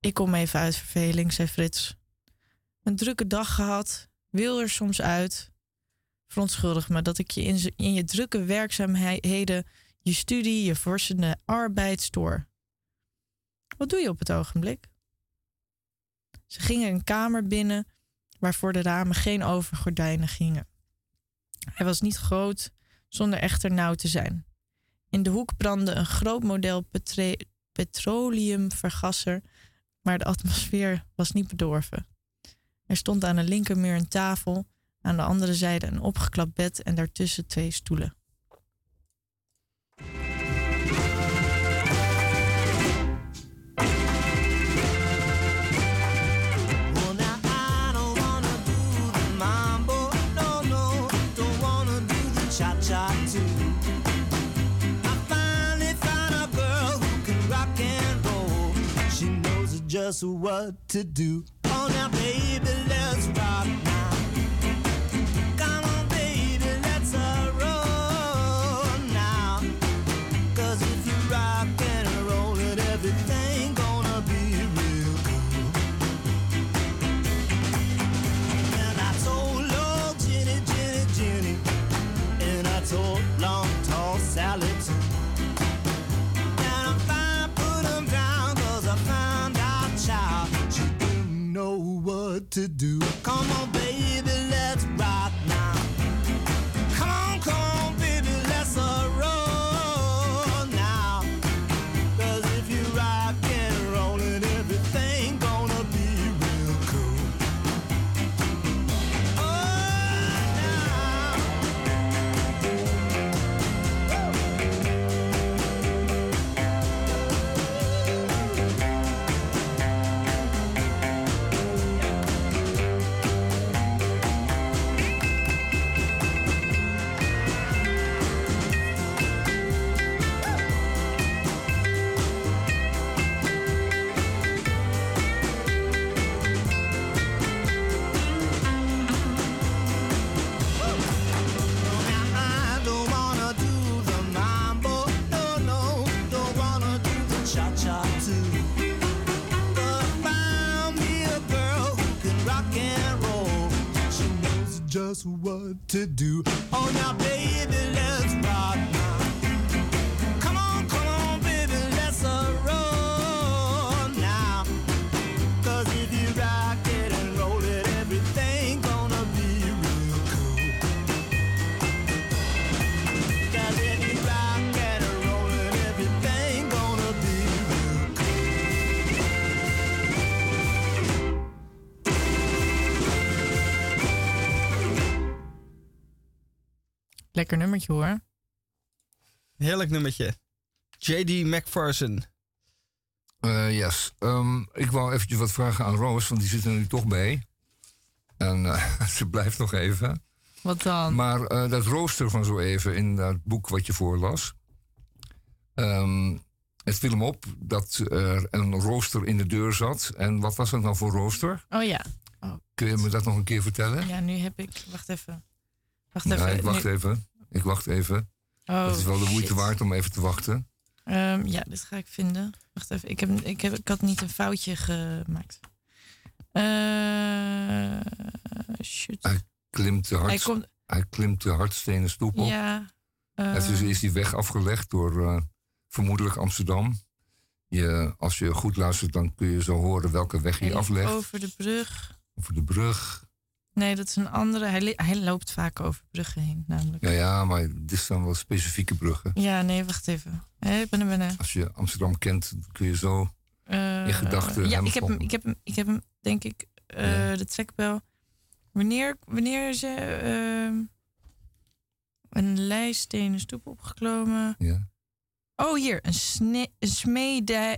Ik kom even uit verveling, zei Frits. Een drukke dag gehad, wil er soms uit. Verontschuldig me dat ik je in, je drukke werkzaamheden, je studie, je forsende arbeid stoor. Wat doe je op het ogenblik? Ze gingen een kamer binnen waar voor de ramen geen overgordijnen gingen. Hij was niet groot, zonder echter nauw te zijn. In de hoek brandde een groot model petroleumvergasser, maar de atmosfeer was niet bedorven. Er stond aan de linkermuur een tafel, aan de andere zijde een opgeklapt bed en daartussen twee stoelen. Just what to do. Oh, now, baby, let's rock. To do. Come on, baby, to do. Oh, now, baby, nummertje hoor. Heerlijk nummertje. J.D. McPherson. Eh, yes. Ehm, ik wou eventjes wat vragen aan Roos, want die zit er nu toch bij. En eh, ze blijft nog even. Wat dan? Maar eh, dat rooster van zo even in dat boek wat je voorlas. ehm, het viel hem op dat er een rooster in de deur zat. En wat was dat nou voor rooster? Oh ja. Kun je me dat nog een keer vertellen? Ja, nu heb ik. Wacht even. Wacht even. ik wacht nu- even. Ik wacht even. Oh, het is wel de moeite shit. waard om even te wachten. Ehm, ja, dit ga ik vinden. Wacht even. Ik, heb, ik, heb, ik had niet een foutje gemaakt. Eh shit. Hij klimt de, hard, Hij komt- hij klimt de hardstenen stoep op. Ja. En eh, toen is die weg afgelegd door eh, vermoedelijk Amsterdam. Je, als je goed luistert, dan kun je zo horen welke weg je aflegt. Over de brug. Over de brug. Nee, dat is een andere. Hij, hij loopt vaak over bruggen heen, namelijk. Ja, ja, maar dit zijn wel specifieke bruggen. Ja, nee, wacht even. Ik ben er binnen. Als je Amsterdam kent, kun je zo Eh, in gedachten Ja, ik heb hem, ik heb hem, ik heb hem denk ik, eh, de trekbel. Wanneer, wanneer ze ehm, een lijststenen stoep opgeklommen. Ja. Oh, hier, een, sne-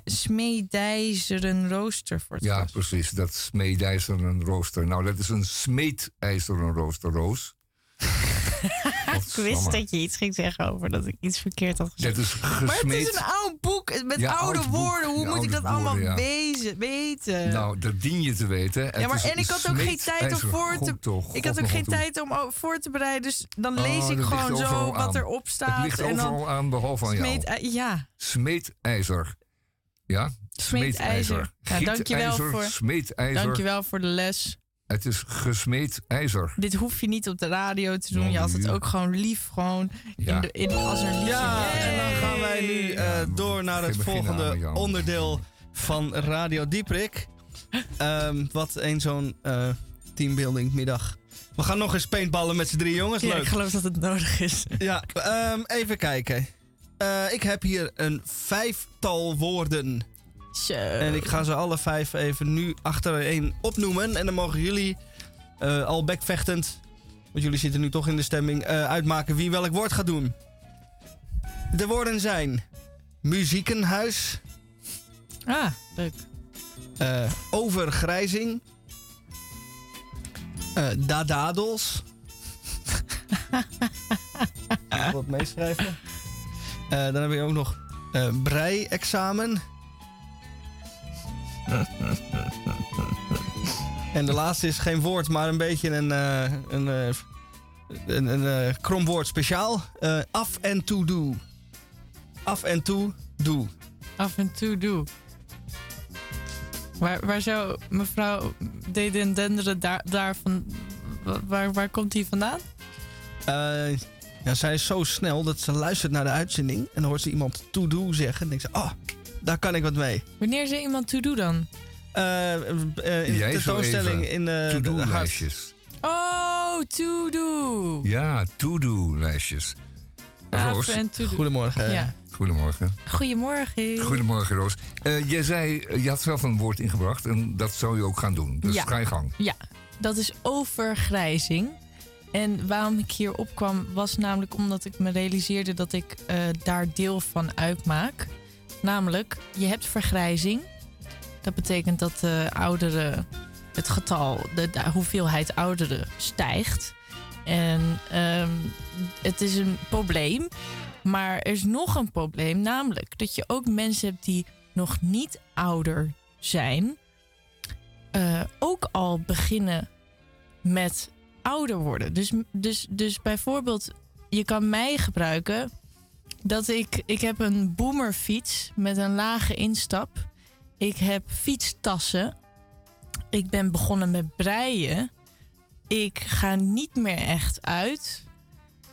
smedijzeren rooster voor het Ja, glas. precies. Dat smeedijzeren rooster. Nou, dat is een smeedijzeren rooster, Roos. ik wist dat je iets ging zeggen over dat ik iets verkeerd had gezegd. Dat is maar het is een oud boek met Ja, oude boek. woorden. Hoe moet ik dat allemaal woorden, ja. wezen, weten? Nou, dat dien je te weten. Het ja, maar en ik had ook geen tijd om voor te. Toch, ik had ook geen aan toe. tijd om voor te bereiden. Dus dan Oh, lees ik gewoon zo overal wat aan. erop staat. Het ligt en dan overal aan, behalve aan jou. smeet, eh, ja, Smeedijzer. Ja? Smeedijzer. Ja, dankjewel voor- dankjewel voor de les. Het is gesmeed ijzer. Dit hoef je niet op de radio te doen. Je had het ook gewoon lief. Gewoon Ja. in de, in, als er Ja, en dan gaan wij nu eh, door naar het aan volgende onderdeel van Radio Dieprik. Ehm, wat een zo'n eh, teambuilding middag. We gaan nog eens paintballen met z'n drie jongens. Ja, Leuk. ik geloof dat het nodig is. Ja, ehm, even kijken. Eh, ik heb hier een vijftal woorden. En ik ga ze alle vijf even nu achtereen opnoemen. En dan mogen jullie eh, al bekvechtend, want jullie zitten nu toch in de stemming, eh, uitmaken wie welk woord gaat doen. De woorden zijn muziekenhuis, Ah, leuk. eh, overgrijzing, dadadels. Wat meeschrijven. Dan heb je ook nog brei-examen. En de laatste is geen woord, maar een beetje een, eh, een, een, een eh, krom woord speciaal. Af en toe doe. Af en toe doe. Af en toe doe. Waar, waar zou mevrouw Deden Denderen daar, daarvan... wa- Waar, waar komt die vandaan? Eh, ja, zij is zo snel dat ze luistert naar de uitzending. En dan hoort ze iemand to do zeggen. En denkt ze, oh, daar kan ik wat mee. Wanneer ze iemand toe doet dan? Eh, eh, in de Jij tentoonstelling in eh, de hart. To-do-lijstjes. Oh, to do. Ja, to-do-lijstjes. Roos. En do. Goedemorgen. Ja. Goedemorgen. Goedemorgen. Goedemorgen, Roos. Eh, jij zei, eh, je had zelf een woord ingebracht en dat zou je ook gaan doen. Dus Ja. ga je gang. Ja, dat is overgrijzing. En waarom ik hier opkwam was namelijk omdat ik me realiseerde dat ik eh, daar deel van uitmaak. Namelijk, je hebt vergrijzing. Dat betekent dat de ouderen, het getal, de, hoeveelheid ouderen stijgt. En ehm, het is een probleem. Maar er is nog een probleem, namelijk dat je ook mensen hebt die nog niet ouder zijn, eh, ook al beginnen met ouder worden. Dus, dus, dus bijvoorbeeld, je kan mij gebruiken dat ik, ik heb een boomerfiets met een lage instap. Ik heb fietstassen. Ik ben begonnen met breien. Ik ga niet meer echt uit.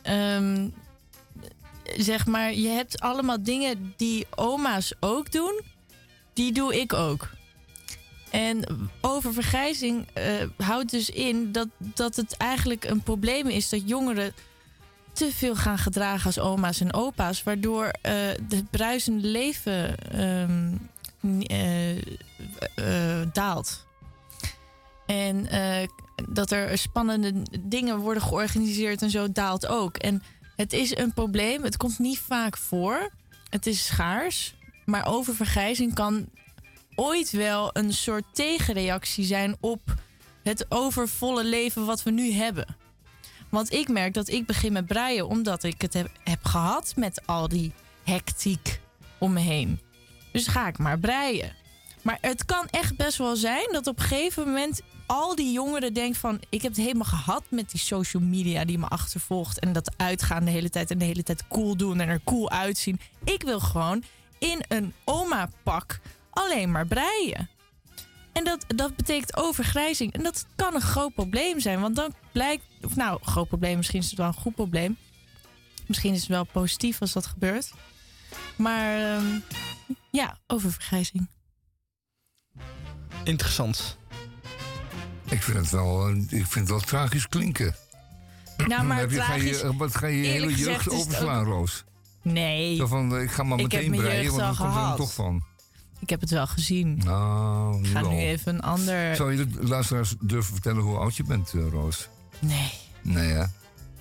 Ehm, zeg maar, je hebt allemaal dingen die oma's ook doen. Die doe ik ook. En oververgrijzing eh, houdt dus in dat, dat het eigenlijk een probleem is dat jongeren te veel gaan gedragen als oma's en opa's, waardoor eh het bruisende leven ehm, eh, eh, daalt. En eh, dat er spannende dingen worden georganiseerd en zo daalt ook. En het is een probleem. Het komt niet vaak voor. Het is schaars. Maar oververgrijzing kan ooit wel een soort tegenreactie zijn op het overvolle leven wat we nu hebben. Want ik merk dat ik begin met breien omdat ik het heb, gehad met al die hectiek om me heen. Dus ga ik maar breien. Maar het kan echt best wel zijn dat op een gegeven moment al die jongeren denken van... ik heb het helemaal gehad met die social media die me achtervolgt... en dat uitgaan de hele tijd en de hele tijd cool doen en er cool uitzien. Ik wil gewoon in een oma-pak alleen maar breien. En dat, dat betekent overgrijzing. En dat kan een groot probleem zijn. Want dan blijkt... Of nou, groot probleem. Misschien is het wel een goed probleem. Misschien is het wel positief als dat gebeurt. Maar ehm, Ja, over vergrijzing. Interessant. Ik vind het wel, ik vind het wel tragisch klinken. Nou, maar Heb je, ga je, wat ga je je hele jeugd overslaan, Roos? Nee. Zo van, eh, ik ga maar Ik heb meteen mijn breien, jeugd want dan komt er toch van. Ik heb het wel gezien. Nou, Ik nu ga nu even een ander... Zou je de luisteraars durven vertellen hoe oud je bent, eh, Roos? Nee. Nee, hè?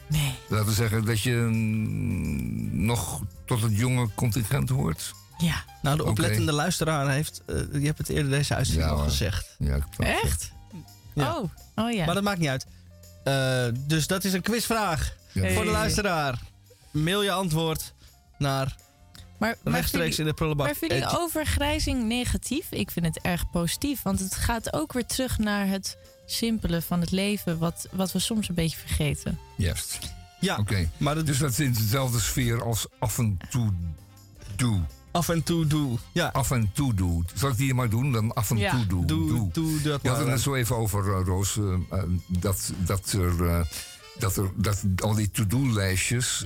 Nee. Laten we zeggen dat je mm, nog tot het jonge contingent hoort. Ja. Nou, de Oké. oplettende luisteraar heeft... eh, je hebt het eerder deze uitzending Ja, al hoor. gezegd. Ja, ik Echt? Ja. Oh. Oh ja. Maar dat maakt niet uit. Eh, dus dat is een quizvraag Ja. voor de luisteraar. Mail je antwoord naar Maar, rechtstreeks in de prullenbak. Maar vind je overgrijzing negatief? Ik vind het erg positief. Want het gaat ook weer terug naar het simpele van het leven. Wat, wat we soms een beetje vergeten. Juist. Ja, Oké. maar Dus dat is in dezelfde sfeer als af en toe doe. Af en toe doe. Ja. Af en toe doe. Zal ik die maar doen? Dan af en Ja. toe doe. Doe- doe dat Je had het zo even over, eh, Roos, eh, eh, dat, dat er... dat, er, dat al die to-do-lijstjes,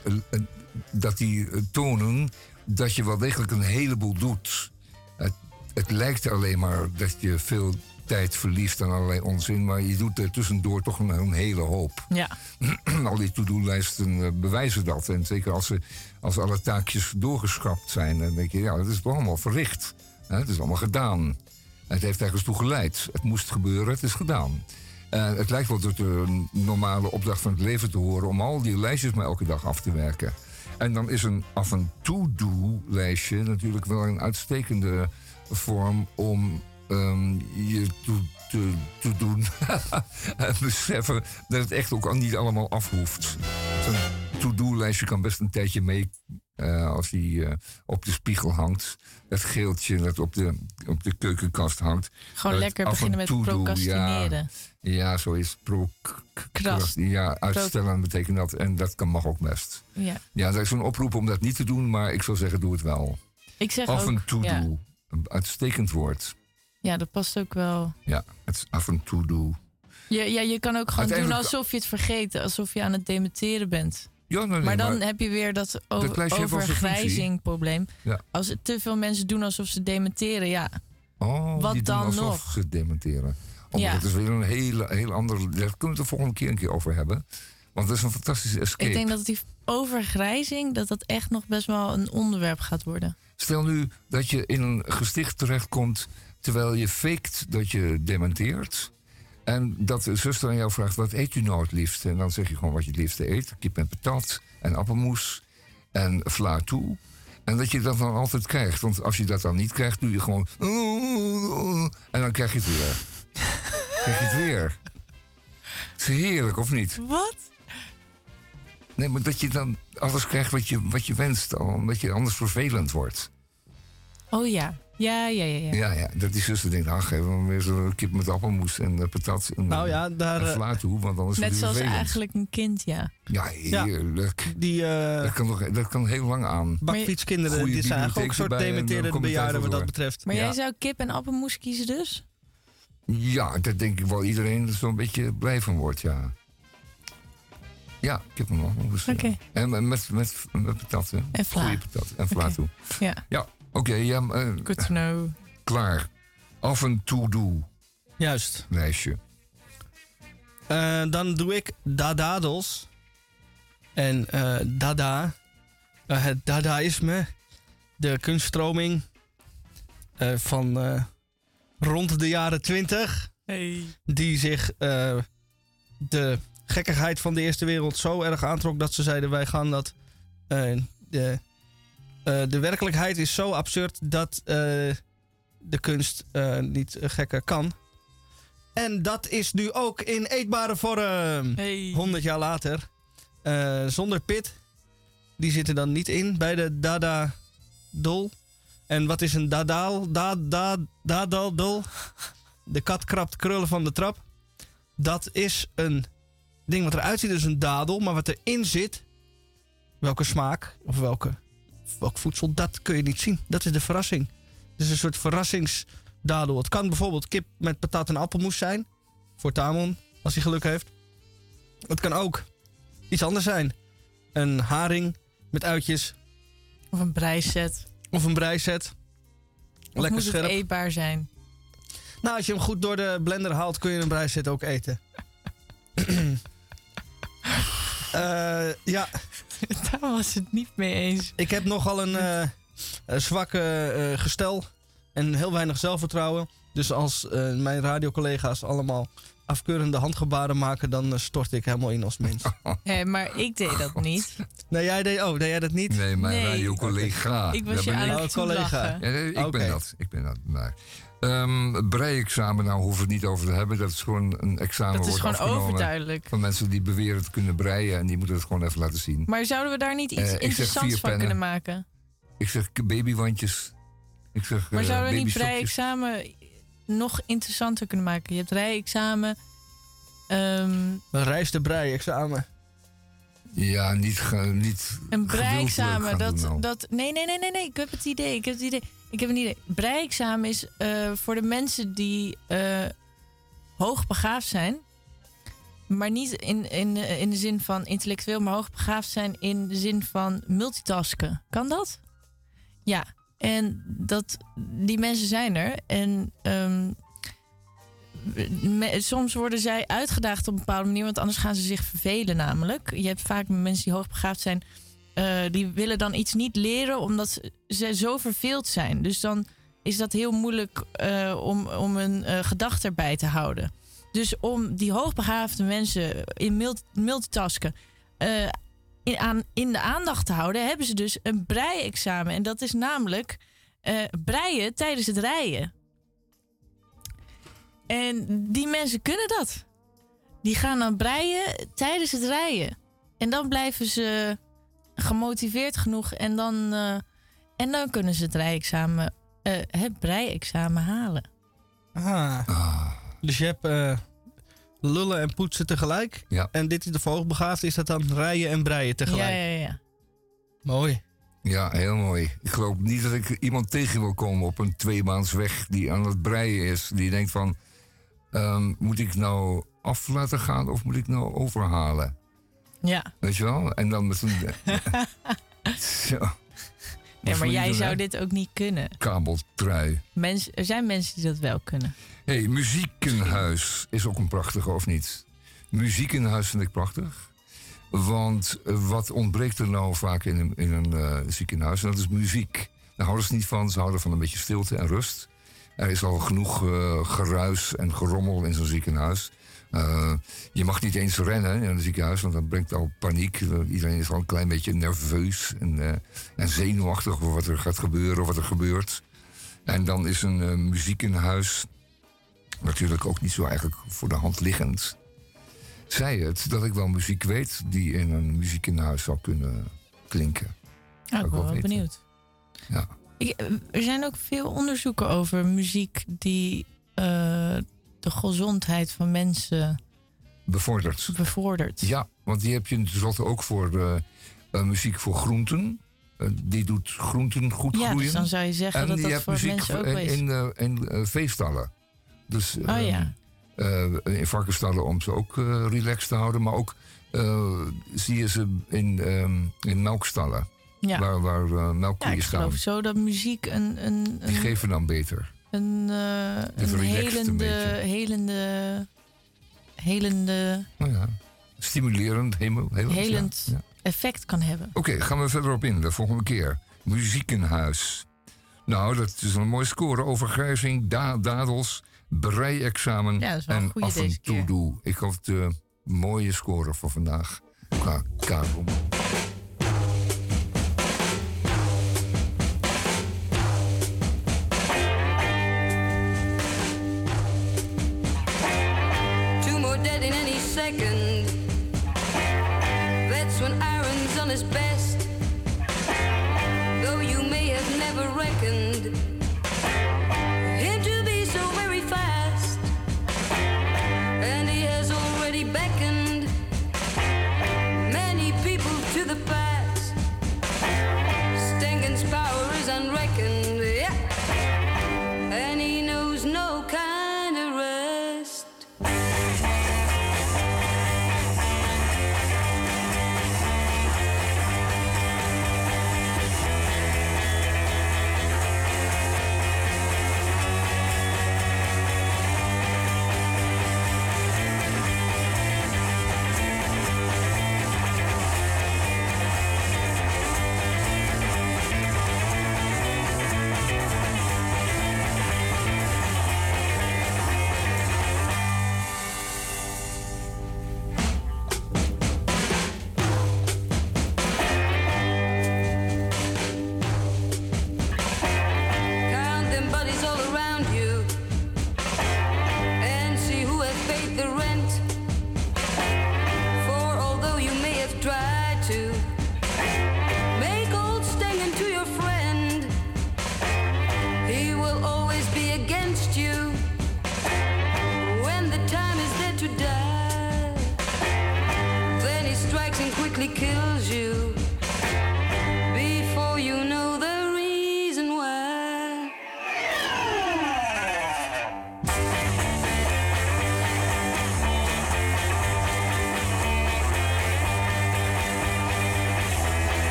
dat die tonen dat je wel degelijk een heleboel doet. Het, het lijkt alleen maar dat je veel tijd verliest aan allerlei onzin, maar je doet er tussendoor toch een, een hele hoop. Ja. Al die to-do-lijsten eh, bewijzen dat. En zeker als, ze, als alle taakjes doorgeschrapt zijn, dan denk je, ja, dat is toch allemaal verricht. Het is allemaal gedaan. Het heeft ergens toe geleid. Het moest gebeuren, het is gedaan. Eh, het lijkt wel tot de normale opdracht van het leven te horen om al die lijstjes maar elke dag af te werken. En dan is een af en toe-do-lijstje natuurlijk wel een uitstekende vorm om ehm, je toe te, te doen. en beseffen dat het echt ook niet allemaal af hoeft. Zo'n to-do-lijstje kan best een tijdje mee eh, als die eh, op de spiegel hangt. Dat geeltje dat op de, op de keukenkast hangt. Gewoon lekker beginnen met procrastineren. Ja, ja zo is pro Kras. Ja, uitstellen betekent dat. En dat kan, mag ook best. Ja. Ja, dat is een oproep om dat niet te doen, maar ik zou zeggen, doe het wel. Ik zeg af en toe ja. Een uitstekend woord. Ja, dat past ook wel. Ja, het is af en toe doe. Je, ja, je kan ook gewoon doen alsof je het vergeten. Alsof je aan het dementeren bent. Ja, nee, nee, maar dan maar- heb je weer dat over, overgrijzing probleem. Ja. Als te veel mensen doen alsof ze dementeren, ja. Oh, Wat die doen dan alsof nog? ze dementeren. Oh, Ja. Dat is weer een hele, hele andere... Daar kunnen we het de volgende keer een keer over hebben. Want dat is een fantastische escape. Ik denk dat die overgrijzing, dat dat echt nog best wel een onderwerp gaat worden. Stel nu dat je in een gesticht terechtkomt... terwijl je faked dat je dementeert... en dat de zuster aan jou vraagt... wat eet u nou het liefst? En dan zeg je gewoon wat je het liefste eet. Kip en patat en appelmoes en vla toe. En dat je dat dan altijd krijgt. Want als je dat dan niet krijgt, doe je gewoon... En dan krijg je het weer. krijg je het weer. Het is heerlijk, of niet? Wat? Nee, maar dat je dan alles krijgt wat je, wat je wenst. Omdat je anders vervelend wordt. Oh ja. Ja, ja, ja. ja. Ja, ja, dat die zuster denkt, ach, geef me weer zo'n kip met appelmoes en eh, patat en, Nou ja, daar, en eh, want anders Net zoals vervelend. eigenlijk een kind, ja. Ja, heerlijk. Die, eh, dat, kan toch, dat kan heel lang aan. bakfietskinderen, die zijn eigenlijk ook een soort dementerende bejaarden wat even dat betreft. Maar jij zou kip en appelmoes kiezen dus? Ja, dat denk ik wel iedereen er zo'n beetje blij van wordt, ja. Ja, kip en appelmoes. Oké. En met, met, met, patat, hè. En vla. Goeie patat en vla Oké. toe. Ja. Ja, oké, ja, eh, Good to know. klaar. Af en toe doe. Juist. Lijstje. Eh, dan doe ik dadadels. En eh, dada, het dadaïsme, de kunststroming eh, van eh, rond de jaren 20. Hey. Die zich eh, de gekkigheid van de Eerste Wereld zo erg aantrok dat ze zeiden: wij gaan dat. eh, de, de werkelijkheid is zo absurd dat eh, de kunst eh, niet eh, gekker kan. En dat is nu ook in eetbare vorm. 100 jaar later. Eh, zonder pit. Die zitten dan niet in bij de Dada Dol. En wat is een Dadaal? Da, da, dadal Dol? De kat krabt krullen van de trap. Dat is een ding wat eruit ziet als een dadel. Maar wat erin zit, welke smaak of welke, welk voedsel, dat kun je niet zien. Dat is de verrassing. Het is een soort verrassingsdadel. Het kan bijvoorbeeld kip met patat en appelmoes zijn. Voor Tamon, als hij geluk heeft. Het kan ook iets anders zijn. Een haring met uitjes. Of een breiset. Of een breiset. Lekker moet scherp. het eetbaar zijn? Nou, als je hem goed door de blender haalt, kun je een brijzit ook eten. Eh, ja. Daar was het niet mee eens. Ik heb nogal een, eh, zwakke eh, gestel en heel weinig zelfvertrouwen. Dus als eh, mijn radiocollega's allemaal afkeurende handgebaren maken, dan stort ik helemaal in als mens. Hé, maar ik deed dat niet. Nee, jij deed, oh, deed jij dat niet? Nee, mijn Nee. radiocollega. Ik was je aan Oh, het collega. Ja, ik ben dat. Ik ben dat. Maar, ehm brei-examen, nou hoeven we het niet over te hebben. Dat is gewoon een examen Dat is wordt gewoon overduidelijk. Van mensen die beweren te kunnen breien en die moeten het gewoon even laten zien. Maar zouden we daar niet iets Eh, interessants van pennen. kunnen maken? Ik zeg babywandjes. Ik zeg Maar eh, zouden we niet brei-examen nog interessanter kunnen maken? Je hebt rij-examen. ehm, Een reis de brei-examen. Ja, niet, ge- niet een brei-examen. gewildelijk gaan Dat, doen nou. dat, nee, nee, nee, nee, nee. Ik heb het idee. Ik heb het idee. Ik heb een idee. Brei-examen is eh, voor de mensen die eh, hoogbegaafd zijn. Maar niet in, in, in de zin van intellectueel, maar hoogbegaafd zijn in de zin van multitasken. Kan dat? Ja. En dat, die mensen zijn er. En ehm, soms worden zij uitgedaagd op een bepaalde manier, want anders gaan ze zich vervelen namelijk. Je hebt vaak mensen die hoogbegaafd zijn, eh, die willen dan iets niet leren omdat ze- zo verveeld zijn. Dus dan is dat heel moeilijk eh, om, om een eh, gedachte erbij te houden. Dus om die hoogbegaafde mensen in multi- multitasken in, aan, in de aandacht te houden, hebben ze dus een brei-examen. En dat is namelijk breien tijdens het rijden. En die mensen kunnen dat. Die gaan dan breien tijdens het rijden. En dan blijven ze gemotiveerd genoeg. En dan, eh, en dan kunnen ze het rijexamen, eh, het brei-examen halen. Ah. Dus je hebt eh, lullen en poetsen tegelijk. Ja. En dit is de hoogbegaafd, is dat dan rijden en breien tegelijk? Ja, ja, ja. Mooi. Ja, heel mooi. Ik geloof niet dat ik iemand tegen wil komen op een tweemaansweg die aan het breien is. Die denkt van, ehm, moet ik nou af laten gaan of moet ik nou overhalen? Ja. Weet je wel? En dan met een... Zo. Nee, maar jij zou dit ook niet kunnen. Kabeltrui. Mens, er zijn mensen die dat wel kunnen. hey, Muziekenhuis is ook een prachtige, of niet? Muziekenhuis vind ik prachtig. Want wat ontbreekt er nou vaak in een, in een eh, ziekenhuis? En dat is muziek. Daar houden ze niet van. Ze houden van een beetje stilte en rust. Er is al genoeg eh, geruis en gerommel in zo'n ziekenhuis. Eh, je mag niet eens rennen in een ziekenhuis, want dat brengt al paniek. Iedereen is al een klein beetje nerveus en, eh, en zenuwachtig over wat er gaat gebeuren of wat er gebeurt. En dan is een eh, muziekenhuis natuurlijk ook niet zo eigenlijk voor de hand liggend. Zij het dat ik wel muziek weet die in een muziekenhuis zou kunnen klinken. Ja, ik ben wel benieuwd. Ja. Ik, er zijn ook veel onderzoeken over muziek die de gezondheid van mensen Bevorderd. bevordert. Ja, want die heb je tenslotte ook voor eh, eh, muziek voor groenten. Eh, die doet groenten goed Ja, groeien. dus dan zou je zeggen en dat die dat voor muziek mensen ook is. in, in veestallen. Dus Oh ehm, ja. in varkensstallen om ze ook relaxed te houden. Maar ook zie je ze in, ehm, in melkstallen. Ja. Waar, waar eh, Ja, melkkoeien ik staan. geloof zo dat muziek een, een, Die een, geven dan beter. Een, eh, een helende, helende, helende, Nou ja, stimulerend, helemaal helend ja, ja. effect kan hebben. Oké, gaan we verder op in de volgende keer. Muziekenhuis. Nou, dat is een mooie score. Overgrijzing, da dadels, brei-examen Ja, en af en toe doe. Ik hoop de mooie score voor vandaag. Qua.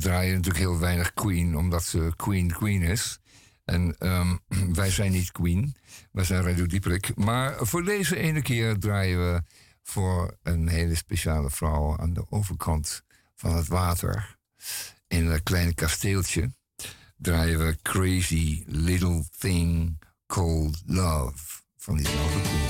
Draaien natuurlijk heel weinig Queen, omdat ze Queen Queen is. En ehm, wij zijn niet Queen, wij zijn Radio. Maar voor deze ene keer draaien we voor een hele speciale vrouw aan de overkant van het water. In een klein kasteeltje draaien we Crazy Little Thing Called Love van diezelfde Queen.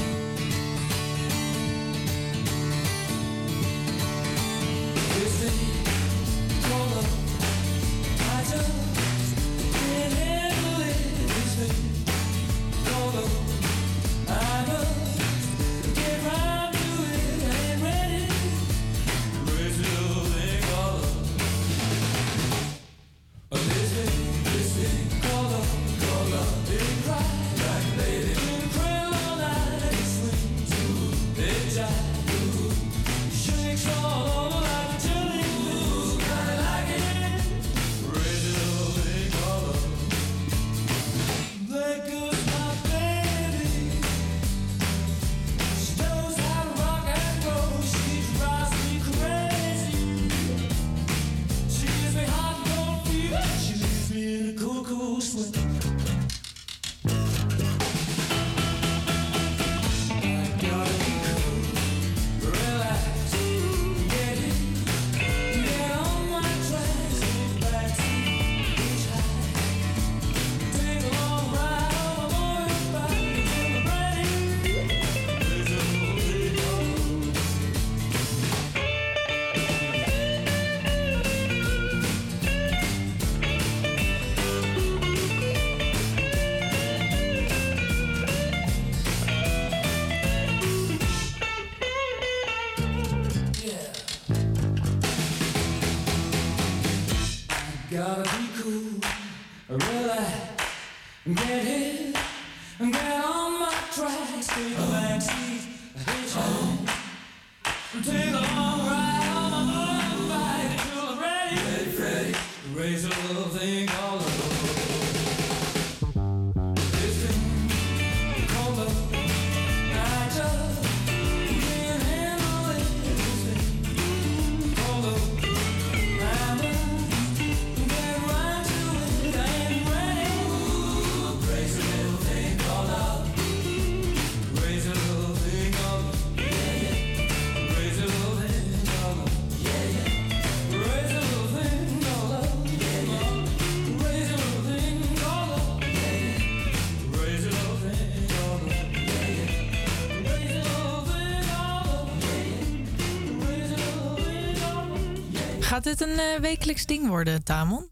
Gaat dit een eh, wekelijks ding worden, Tamon?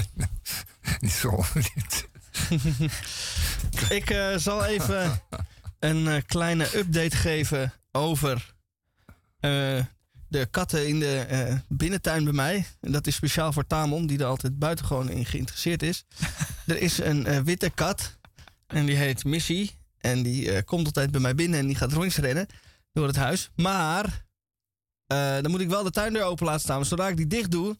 Niet zo, niet. Ik eh, zal even een eh, kleine update geven over eh, de katten in de eh, binnentuin bij mij. En dat is speciaal voor Tamon, die er altijd buitengewoon in geïnteresseerd is. er is een eh, witte kat en die heet Missy. En die eh, komt altijd bij mij binnen en die gaat rondjes rennen door het huis. Maar eh, dan moet ik wel de tuindeur open laten staan. Zodra ik die dicht doe,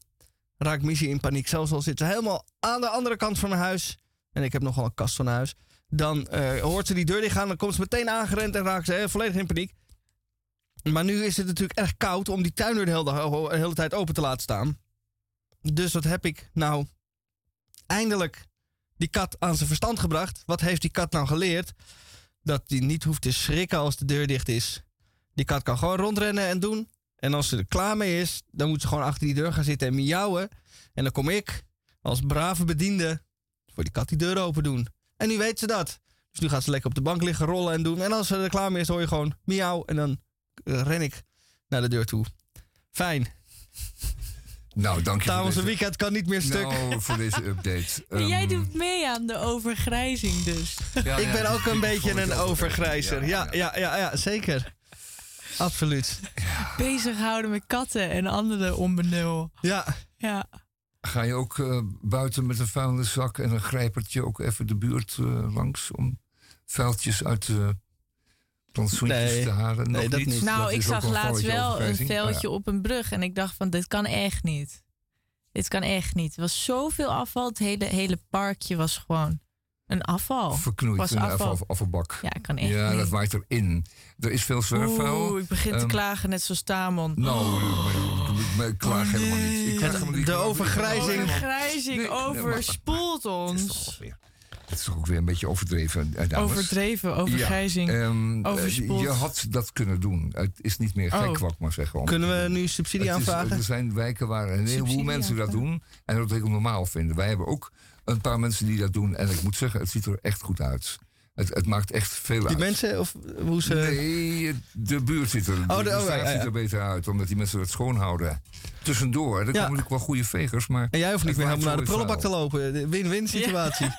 raakt Missy in paniek. Zelfs al zit ze helemaal aan de andere kant van mijn huis. en ik heb nogal een kast van huis, dan eh, hoort ze die deur dicht gaan, dan komt ze meteen aangerend en raakt ze eh, volledig in paniek. Maar nu is het natuurlijk erg koud om die tuindeur de hele, de hele tijd open te laten staan. Dus wat heb ik nou eindelijk die kat aan zijn verstand gebracht? Wat heeft die kat nou geleerd? Dat hij niet hoeft te schrikken als de deur dicht is. Die kat kan gewoon rondrennen en doen. En als ze er klaar mee is, dan moet ze gewoon achter die deur gaan zitten en miauwen. En dan kom ik als brave bediende voor die kat die deur open doen. En nu weet ze dat. Dus nu gaat ze lekker op de bank liggen, rollen en doen. En als ze er klaar mee is, hoor je gewoon miauw. En dan eh, ren ik naar de deur toe. Fijn. Nou, dank je Dames, een weekend kan niet meer stuk. Nou, voor deze update. Jij Ehm, doet mee aan de overgrijzing dus. Ja, ik ja, ben ook een beetje een overgrijzer. Ja, ja, ja, ja, zeker. Absoluut. Bezighouden met katten en andere onbenul. Ja. Ja. Ga je ook eh, buiten met een vuilniszak en een grijpertje ook even de buurt eh, langs om vuiltjes uit de plantsoentjes Nee. te halen? Nee, dat niet. Nou, Dat ik zag laatst wel een Ah, ja. op een brug en ik dacht van, dit kan echt niet. Dit kan echt niet. Er was zoveel afval. Het hele, hele parkje was gewoon een afval. Verknoeid was in de afval. afval, afvalbak. Ja, kan echt Ja, niet. dat waait erin. Er is veel zwerfvuil. Oeh, ik begin te Ehm, klagen net zoals Tamon. Nou, ik klaag helemaal niet. Ik klaag helemaal niet. De overgrijzing. Overgrijzing Nee, nee, maar- overspoelt ons. Het is toch ook weer een beetje overdreven. eh, dames. Overdreven, overgrijzing, Ja, ehm, eh, overspoeld. Je had dat kunnen doen. Het is niet meer gek, Oh. wat ik maar zeggen. om- Kunnen we nu subsidie is- aanvragen? er zijn wijken waar een heleboel mensen dat doen. En dat heel normaal vinden. Wij hebben ook een paar mensen die dat doen. En ik moet zeggen, het ziet er echt goed uit. Het, het maakt echt veel Die uit. mensen of hoe ze. Nee, de buurt ziet er, de, Oh, de- de oh, straat ja, ja, ziet ja. er beter uit. Omdat die mensen het schoonhouden. Tussendoor, er Ja. komen natuurlijk wel goede vegers. Maar En jij hoeft niet meer helemaal naar de prullenbak te lopen. De Win-win situatie.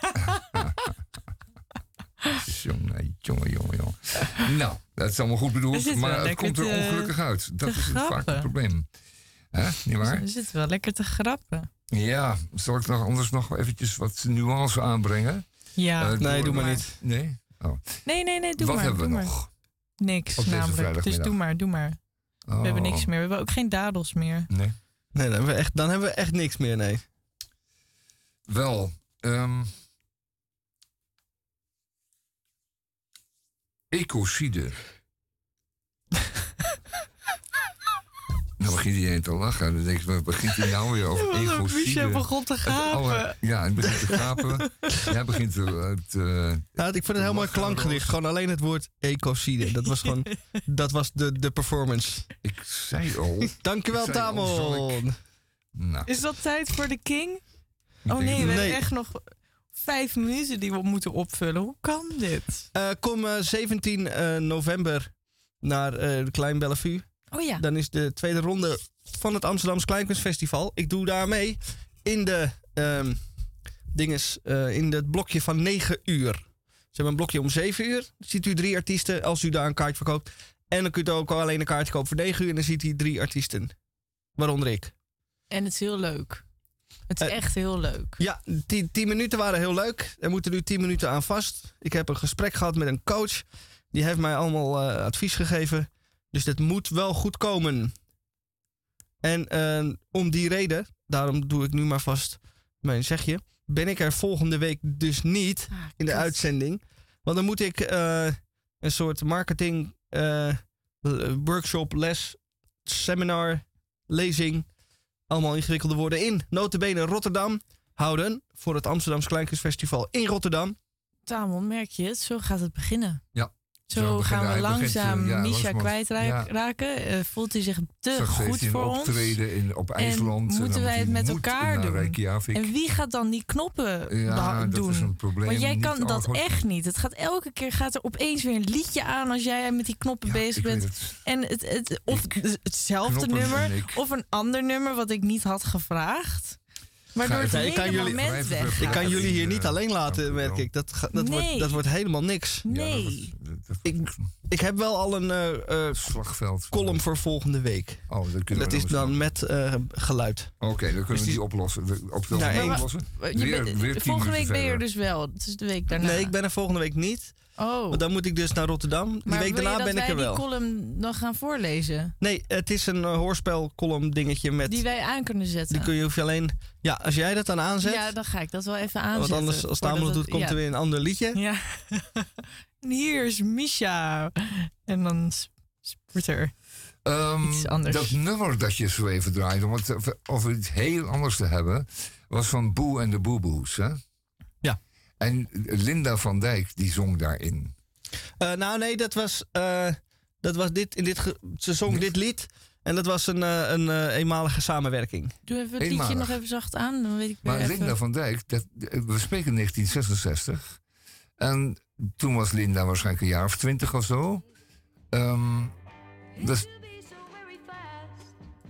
Jongen, jongen, jongen, jongen. Nou, dat is allemaal goed bedoeld, maar het komt er te- ongelukkig uit. Dat is het vaak grappen. het probleem. Hè, niet waar? We zitten wel lekker te grappen. Ja, zal ik nog anders nog eventjes wat nuance aanbrengen? Ja. Eh, Nee, doe maar niet. Nee? Oh. Nee, nee, nee, doe Wat maar. hebben we doe maar. nog? Niks Op deze namelijk. Dus doe maar, doe maar. Oh. We hebben niks meer. We hebben ook geen dadels meer. Nee. Nee, dan hebben, we echt, dan hebben we echt niks meer, nee. Wel, ehm ecocide. Nou begint iedereen te lachen. Dan denk ik, wat begint hij nou weer over Ja? Michel begon te gapen. ja, hij begint te gapen. Hij begint te... te Ja, ik vind het een heel mooi klankgedicht. Gewoon alleen het woord ecocide. Dat was gewoon. dat was de, de performance. Ik zei al. Dankjewel, Tamon. Nou, Is dat tijd voor de King? Oh nee, we hebben echt nog vijf minuten die we moeten opvullen. Hoe kan dit? Eh, kom eh, 17 eh, november naar eh de Klein Bellevue. Oh ja. Dan is de tweede ronde van het Amsterdamse Kleinkunstfestival. Ik doe daar mee in de ehm dinges, eh, in het blokje van 9 uur. Ze hebben een blokje om 7 uur. Dan ziet u drie artiesten als u daar een kaartje verkoopt. En dan kunt u ook alleen een kaartje kopen voor 9 uur. En dan ziet u drie artiesten. Waaronder ik. En het is heel leuk. Het is Eh, echt heel leuk. Ja, die 10 minuten waren heel leuk. Er moeten nu 10 minuten aan vast. Ik heb een gesprek gehad met een coach. Die heeft mij allemaal eh, advies gegeven. Dus dit moet wel goed komen. En eh, om die reden, daarom doe ik nu maar vast mijn zegje. Ben ik er volgende week dus niet in de kut. uitzending. Want dan moet ik eh, een soort marketing eh, workshop, les, seminar, lezing allemaal ingewikkelde woorden in notabene Rotterdam houden voor het Amsterdamse Kleinkunstfestival in Rotterdam. Tamon, merk je het? Zo gaat het beginnen. Ja. Zo, gaan we begint, langzaam eh, ja, Misha kwijtraken. ja. Eh, voelt hij zich te goed voor ons? optreden in, op IJsland. En moeten moet wij het met elkaar doen? Reykjavik. En wie gaat dan die knoppen Ja, beha- dat doen? is een probleem. Want jij kan dat echt niet. Het gaat elke keer gaat er opeens weer een liedje aan als jij met die knoppen bezig bent. het. En het, het, of hetzelfde nummer of een ander nummer wat ik niet had gevraagd. Waardoor het ik kan jullie, moment weg ik kan jullie hier niet alleen laten, merk ik. Dat, ga- dat, wordt, dat wordt helemaal niks. Nee. Ik, ik heb wel al een eh, eh, Slagveld. column voor volgende week. Oh, dat kunnen Dat we is dan dan met eh, geluid. Oké, dan kunnen we die- oplossen. Op de Nou, één- oplossen. Je Weer- bent- weer tien volgende week ben je er verder. dus wel. Het is de week daarna. Nee, ik ben er volgende week niet. Oh. Want dan moet ik dus naar Rotterdam. Die Maar week wil je daarna ben ik er wel. die column dan gaan voorlezen? Nee, het is een uh, hoorspel column dingetje met... Die wij aan kunnen zetten? Die kun je, hoef je alleen... Ja, als jij dat dan aanzet... Ja, dan ga ik dat wel even aanzetten. want anders, als Tamon het doet, komt ja. er weer een ander liedje. Ja. en hier is Misha. En dan wordt er Ehm, iets anders. Dat nummer dat je zo even draaide, om het over- over iets heel anders te hebben, was van Boe en de Boeboes. Hè? En Linda van Dijk, die zong daarin. Eh, nou, nee, dat was, eh, dat was dit, in dit ge- ze zong dit lied. En dat was een, eh, een eh, eenmalige samenwerking. Doe even het liedje Eenmalig. nog even zacht aan. Dan weet ik weer Maar even. Linda van Dijk, dat, we spreken 1966. En toen was Linda waarschijnlijk een jaar of twintig of zo. Ehm, dus,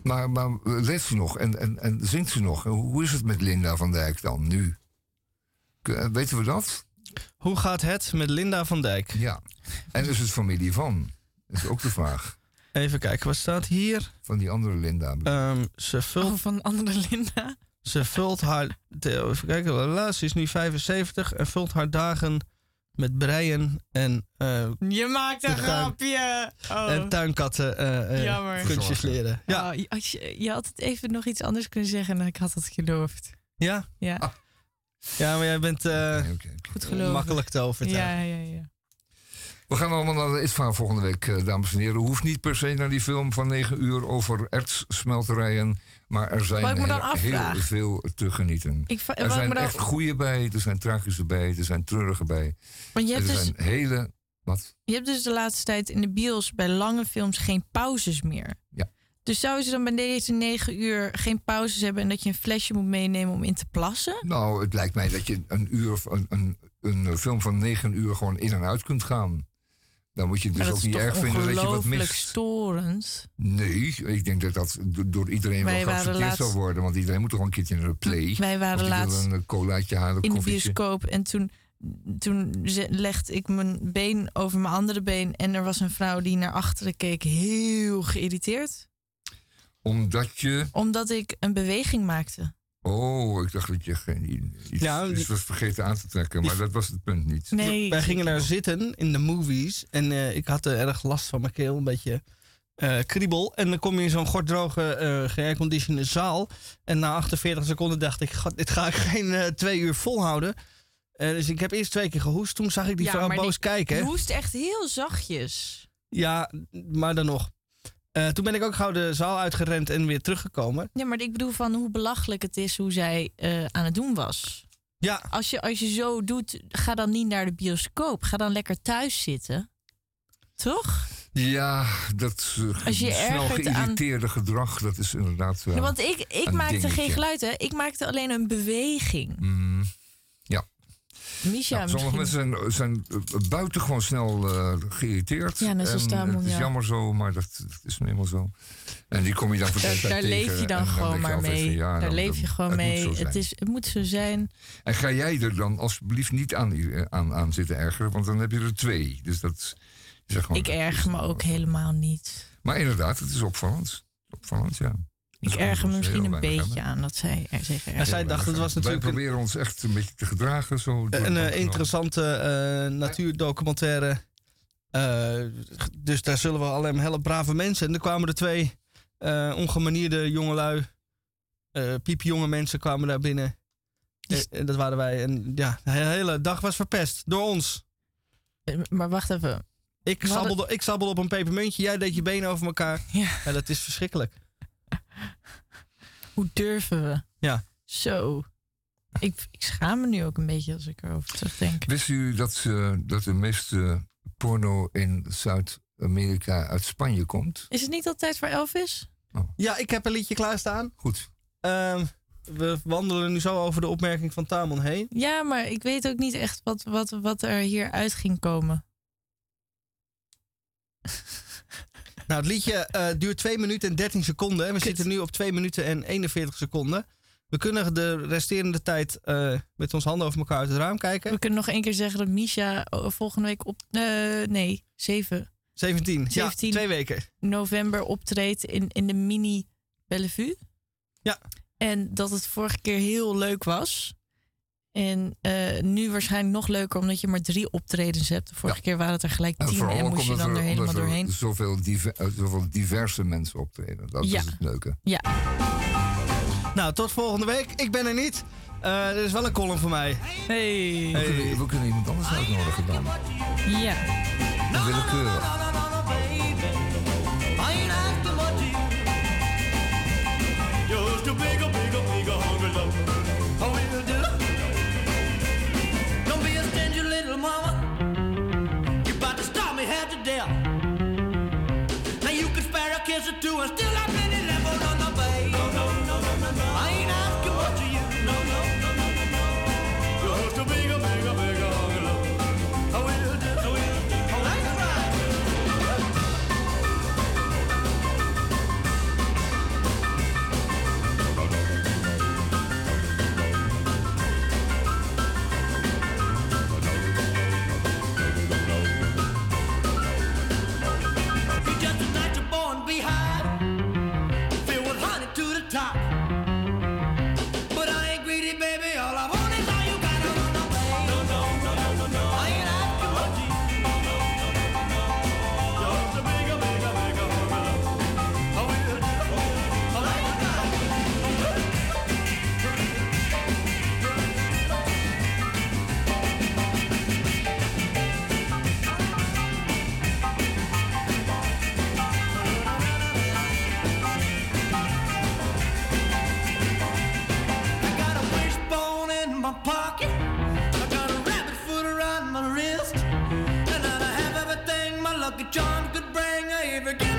maar, maar leeft ze nog en, en, en zingt ze nog? Hoe is het met Linda van Dijk dan nu? Eh, Weten we dat? Hoe gaat het met Linda van Dijk? Ja. En is het familie van? Dat is ook de vraag. Even kijken, wat staat hier? Van die andere Linda. Ehm, ze vult... Oh, van andere Linda. Ze vult haar. Even kijken, ze is nu 75 en vult haar dagen met breien en. eh, Je maakt een grapje. Oh. En tuinkatten eh, eh, Jammer. kunstjes leren. Ja. Oh, je- als je, je had het even nog iets anders kunnen zeggen en ik had het geloofd. Ja? Ja. Ja, maar jij bent eh, Goed makkelijk te overtuigen. Ja, ja, ja. We gaan allemaal naar de ITVA volgende week, eh, dames en heren. Hoeft niet per se naar die film van 9 uur over ertssmelterijen. Maar er zijn Wat ik me dan heel, veel te genieten. Ik er zijn me dan- echt goede bij, er zijn tragische bij, er zijn treurige bij. Want je hebt er dus- zijn hele... Wat? Je hebt dus de laatste tijd in de bios bij lange films geen pauzes meer. Ja. Dus zouden ze dan bij deze negen uur geen pauzes hebben en dat je een flesje moet meenemen om in te plassen? Nou, het lijkt mij dat je een, uur, of een, een, een film van 9 uur gewoon in en uit kunt gaan. Dan moet je het dus ook niet erg vinden dat je wat mist. storend. Nee, ik denk dat dat do- door iedereen Wij wel geaccepteerd laatst- zal worden. Want iedereen moet toch wel een keertje naar de play. Wij waren laatst een eh, colaatje halen, in de bioscoop en toen, toen legde ik mijn been over mijn andere been en er was een vrouw die naar achteren keek, heel geïrriteerd. Omdat je... Omdat ik een beweging maakte. Oh, ik dacht dat je geen, iets, Ja, iets die- was vergeten aan te trekken. Maar dat was het punt niet. Wij gingen daar zitten in de movies. En eh, ik had er erg last van mijn keel. Een beetje eh, kriebel. En dan kom je in zo'n gorddroge, eh geairconditionede zaal. En na 48 seconden dacht ik... God, dit ga ik geen twee uur volhouden. Dus ik heb eerst twee keer gehoest. Toen zag ik die Ja, vrouw maar boos die- kijken. Je hoest echt heel zachtjes. Ja, maar dan nog. Eh, toen ben ik ook gauw de zaal uitgerend en weer teruggekomen. Ja, maar ik bedoel van hoe belachelijk het is hoe zij eh, aan het doen was. Ja. Als je, als je zo doet, ga dan niet naar de bioscoop. Ga dan lekker thuis zitten. Toch? Ja, dat eh, Als je snel ergert aan- geïrriteerde gedrag, dat is inderdaad wel Ja, want ik, ik maakte dingetje. geen geluid, hè? Ik maakte alleen een beweging. Mm, ja. Misha, Nou, sommige misschien. mensen zijn, zijn eh, buitengewoon snel eh, geïrriteerd. Ja, En, Tamon, Het is ja. jammer zo, maar dat, dat is nu eenmaal zo. En die kom je dan voor Daar, daar leef je dan gewoon maar mee. van, ja, daar nou, leef je gewoon het mee. Het, is, het moet zo zijn. En ga jij er dan alsjeblieft niet aan, eh, aan, aan zitten ergeren, want dan heb je er twee. Dus dat is gewoon, Ik erger me ook helemaal niet. Maar inderdaad, het is opvallend. Opvallend, ja. Ik erger me misschien een beetje hebben. aan dat zij er zich En zij dacht, het was natuurlijk Wij proberen ons echt een beetje te gedragen. Zo Een eh, interessante eh, natuurdocumentaire. Eh, dus daar zullen we alleen maar hele brave mensen. En er kwamen er twee eh, ongemanierde jongelui. eh piepjonge mensen kwamen daar binnen. En dat waren wij. En ja, de hele dag was verpest. Door ons. Maar wacht even. Ik hadden- sabbelde, ik sabbelde op een pepermuntje. Jij deed je benen over elkaar. Ja. dat is verschrikkelijk. Hoe durven we? Ja. Zo. Ik, ik schaam me nu ook een beetje als ik erover terugdenk. Wist u dat, eh, dat de meeste porno in Zuid-Amerika uit Spanje komt? Is het niet altijd voor Elvis? Ja, ik heb een liedje klaarstaan. Goed. Ehm, we wandelen nu zo over de opmerking van Tamon heen. Ja, maar ik weet ook niet echt wat, wat, wat er hier uit ging komen. Nou, het liedje eh, duurt 2 minuten en 13 seconden. En we zitten nu op 2 minuten en 41 seconden. We kunnen de resterende tijd eh, met ons handen over elkaar uit het raam kijken. We kunnen nog één keer zeggen dat Misha oh, volgende week op... eh, nee, 7 17. 17 Ja, twee weken. november optreedt in, in de mini Bellevue. Ja. En dat het vorige keer heel leuk was. En eh, nu waarschijnlijk nog leuker omdat je maar drie optredens hebt. De vorige keer waren het er gelijk tien en, moest je dan er, helemaal doorheen. Zoveel, diver, eh, diverse mensen optreden. Dat is het leuke. Ja. Nou, tot volgende week. Ik ben er niet. Uh, er is wel een column voor mij. Hey. hey. We, kunnen, iemand anders uitnodigen dan. Ja. Willekeurig. never get